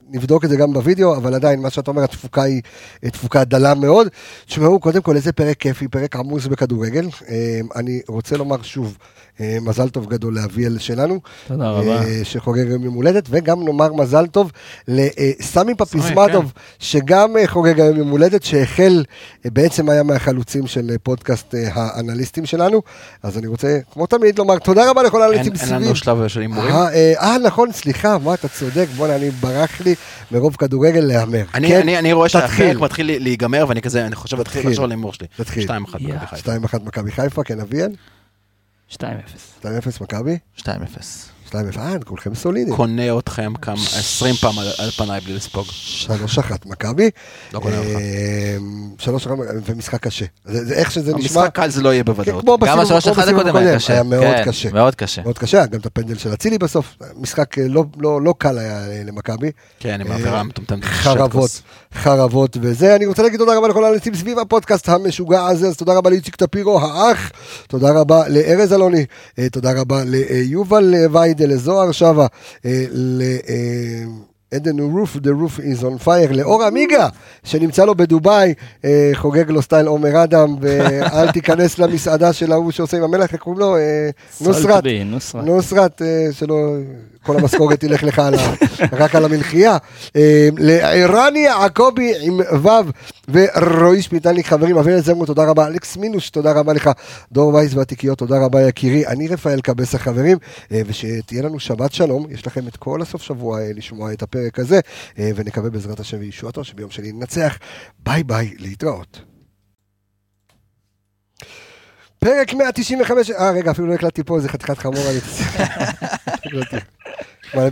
[SPEAKER 1] נבדוק את זה גם בווידאו, אבל עדיין, מה שאתה אומר, התפוקה היא אה, תפוקה דלה מאוד. תשמעו, קודם כל, איזה פרק כיפי, פרק עמוס בכדורגל. אה, אני רוצה לומר שוב, מזל טוב גדול לאביאל שלנו,
[SPEAKER 2] תודה רבה.
[SPEAKER 1] אה, שחוגג היום יום הולדת, וגם נאמר מזל טוב לסמי פפיזמטוב, שגם אה, חוגג היום יום הולדת, שהחל, אה, בעצם היה מהחלוצים של אה, פודקאסט אה, האנליסטים שלנו. אז אני רוצה, כמו תמיד, לומר תודה רבה לכל
[SPEAKER 3] אין
[SPEAKER 1] האנליסטים
[SPEAKER 3] אין
[SPEAKER 1] סביב.
[SPEAKER 3] לנו שלב של הימורים.
[SPEAKER 1] אה, אה, אה, נכון, סליחה, מה, אתה צודק, בוא'נה, אני ברח לי מרוב כדורגל להמר.
[SPEAKER 3] אני,
[SPEAKER 1] כן,
[SPEAKER 3] אני, אני רואה. שהפרק מתחיל לי- להיגמר ואני כזה, אני חושב להתחיל
[SPEAKER 1] תתחיל.
[SPEAKER 3] לחשוב על ההימור שלי.
[SPEAKER 1] תתחיל.
[SPEAKER 3] 2-1
[SPEAKER 2] יא.
[SPEAKER 3] מכבי חיפה.
[SPEAKER 1] 2-1 מכבי חיפה, כן, אביאל?
[SPEAKER 2] 2-0.
[SPEAKER 1] 2-0 מכבי?
[SPEAKER 4] 2-0.
[SPEAKER 1] 2-0, אה, כולכם סולידים.
[SPEAKER 3] קונה אתכם כמה, 20 פעם על- על פניי בלי לספוג.
[SPEAKER 1] 3-1 מכבי.
[SPEAKER 3] לא קונה אותך.
[SPEAKER 1] אה, 3-1 ומשחק קשה. זה זה איך שזה נשמע.
[SPEAKER 3] המשחק קל זה לא יהיה
[SPEAKER 1] כן,
[SPEAKER 3] בוודאות.
[SPEAKER 1] כמו
[SPEAKER 4] גם השלוש אחד הקודם היה קשה.
[SPEAKER 1] היה מאוד
[SPEAKER 4] כן,
[SPEAKER 1] קשה.
[SPEAKER 4] מאוד קשה.
[SPEAKER 1] מאוד קשה, גם את הפנדל של אצילי בסוף. משחק אה, לא- לא לא קל היה למכבי.
[SPEAKER 3] כן, עם העבירה המטומטמת. של
[SPEAKER 1] חרבות. חרבות וזה. אני רוצה להגיד תודה רבה לכל האנשים סביב הפודקאסט המשוגע הזה, אז תודה רבה לאיציק טפירו האח, תודה רבה לארז אלוני, אה, תודה רבה ליובל אה, ויידה, לזוהר שווה, אה, ל... עדן רוף, the roof is on fire, לאור עמיגה, שנמצא לו בדובאי, אה, חוגג לו סטייל עומר אדם, ואל תיכנס למסעדה של ההוא שעושה עם המלך, איך קוראים לו? אה, נוסרת.
[SPEAKER 2] נוסרת,
[SPEAKER 1] אה, שלא, כל המשכורת תלך לך על ה, רק על המלחייה. אה, לערני יעקבי עם ו' ורועי שפיטלניק, חברים, אביאל זרמו, תודה רבה. אלכס מינוש, תודה רבה לך. דור וייס והתיקיות, תודה רבה יקירי. אני רפאל קבס החברים, אה, ושתהיה לנו שבת שלום. יש לכם את כל הסוף שבוע אה, לשמוע את הפרק הזה, ונקווה בעזרת השם וישועתו שביום שני ננצח. ביי ביי, להתראות. פרק 195, אה רגע, אפילו לא הקלטתי פה איזה חתיכת חמור. אני- הקלטתי.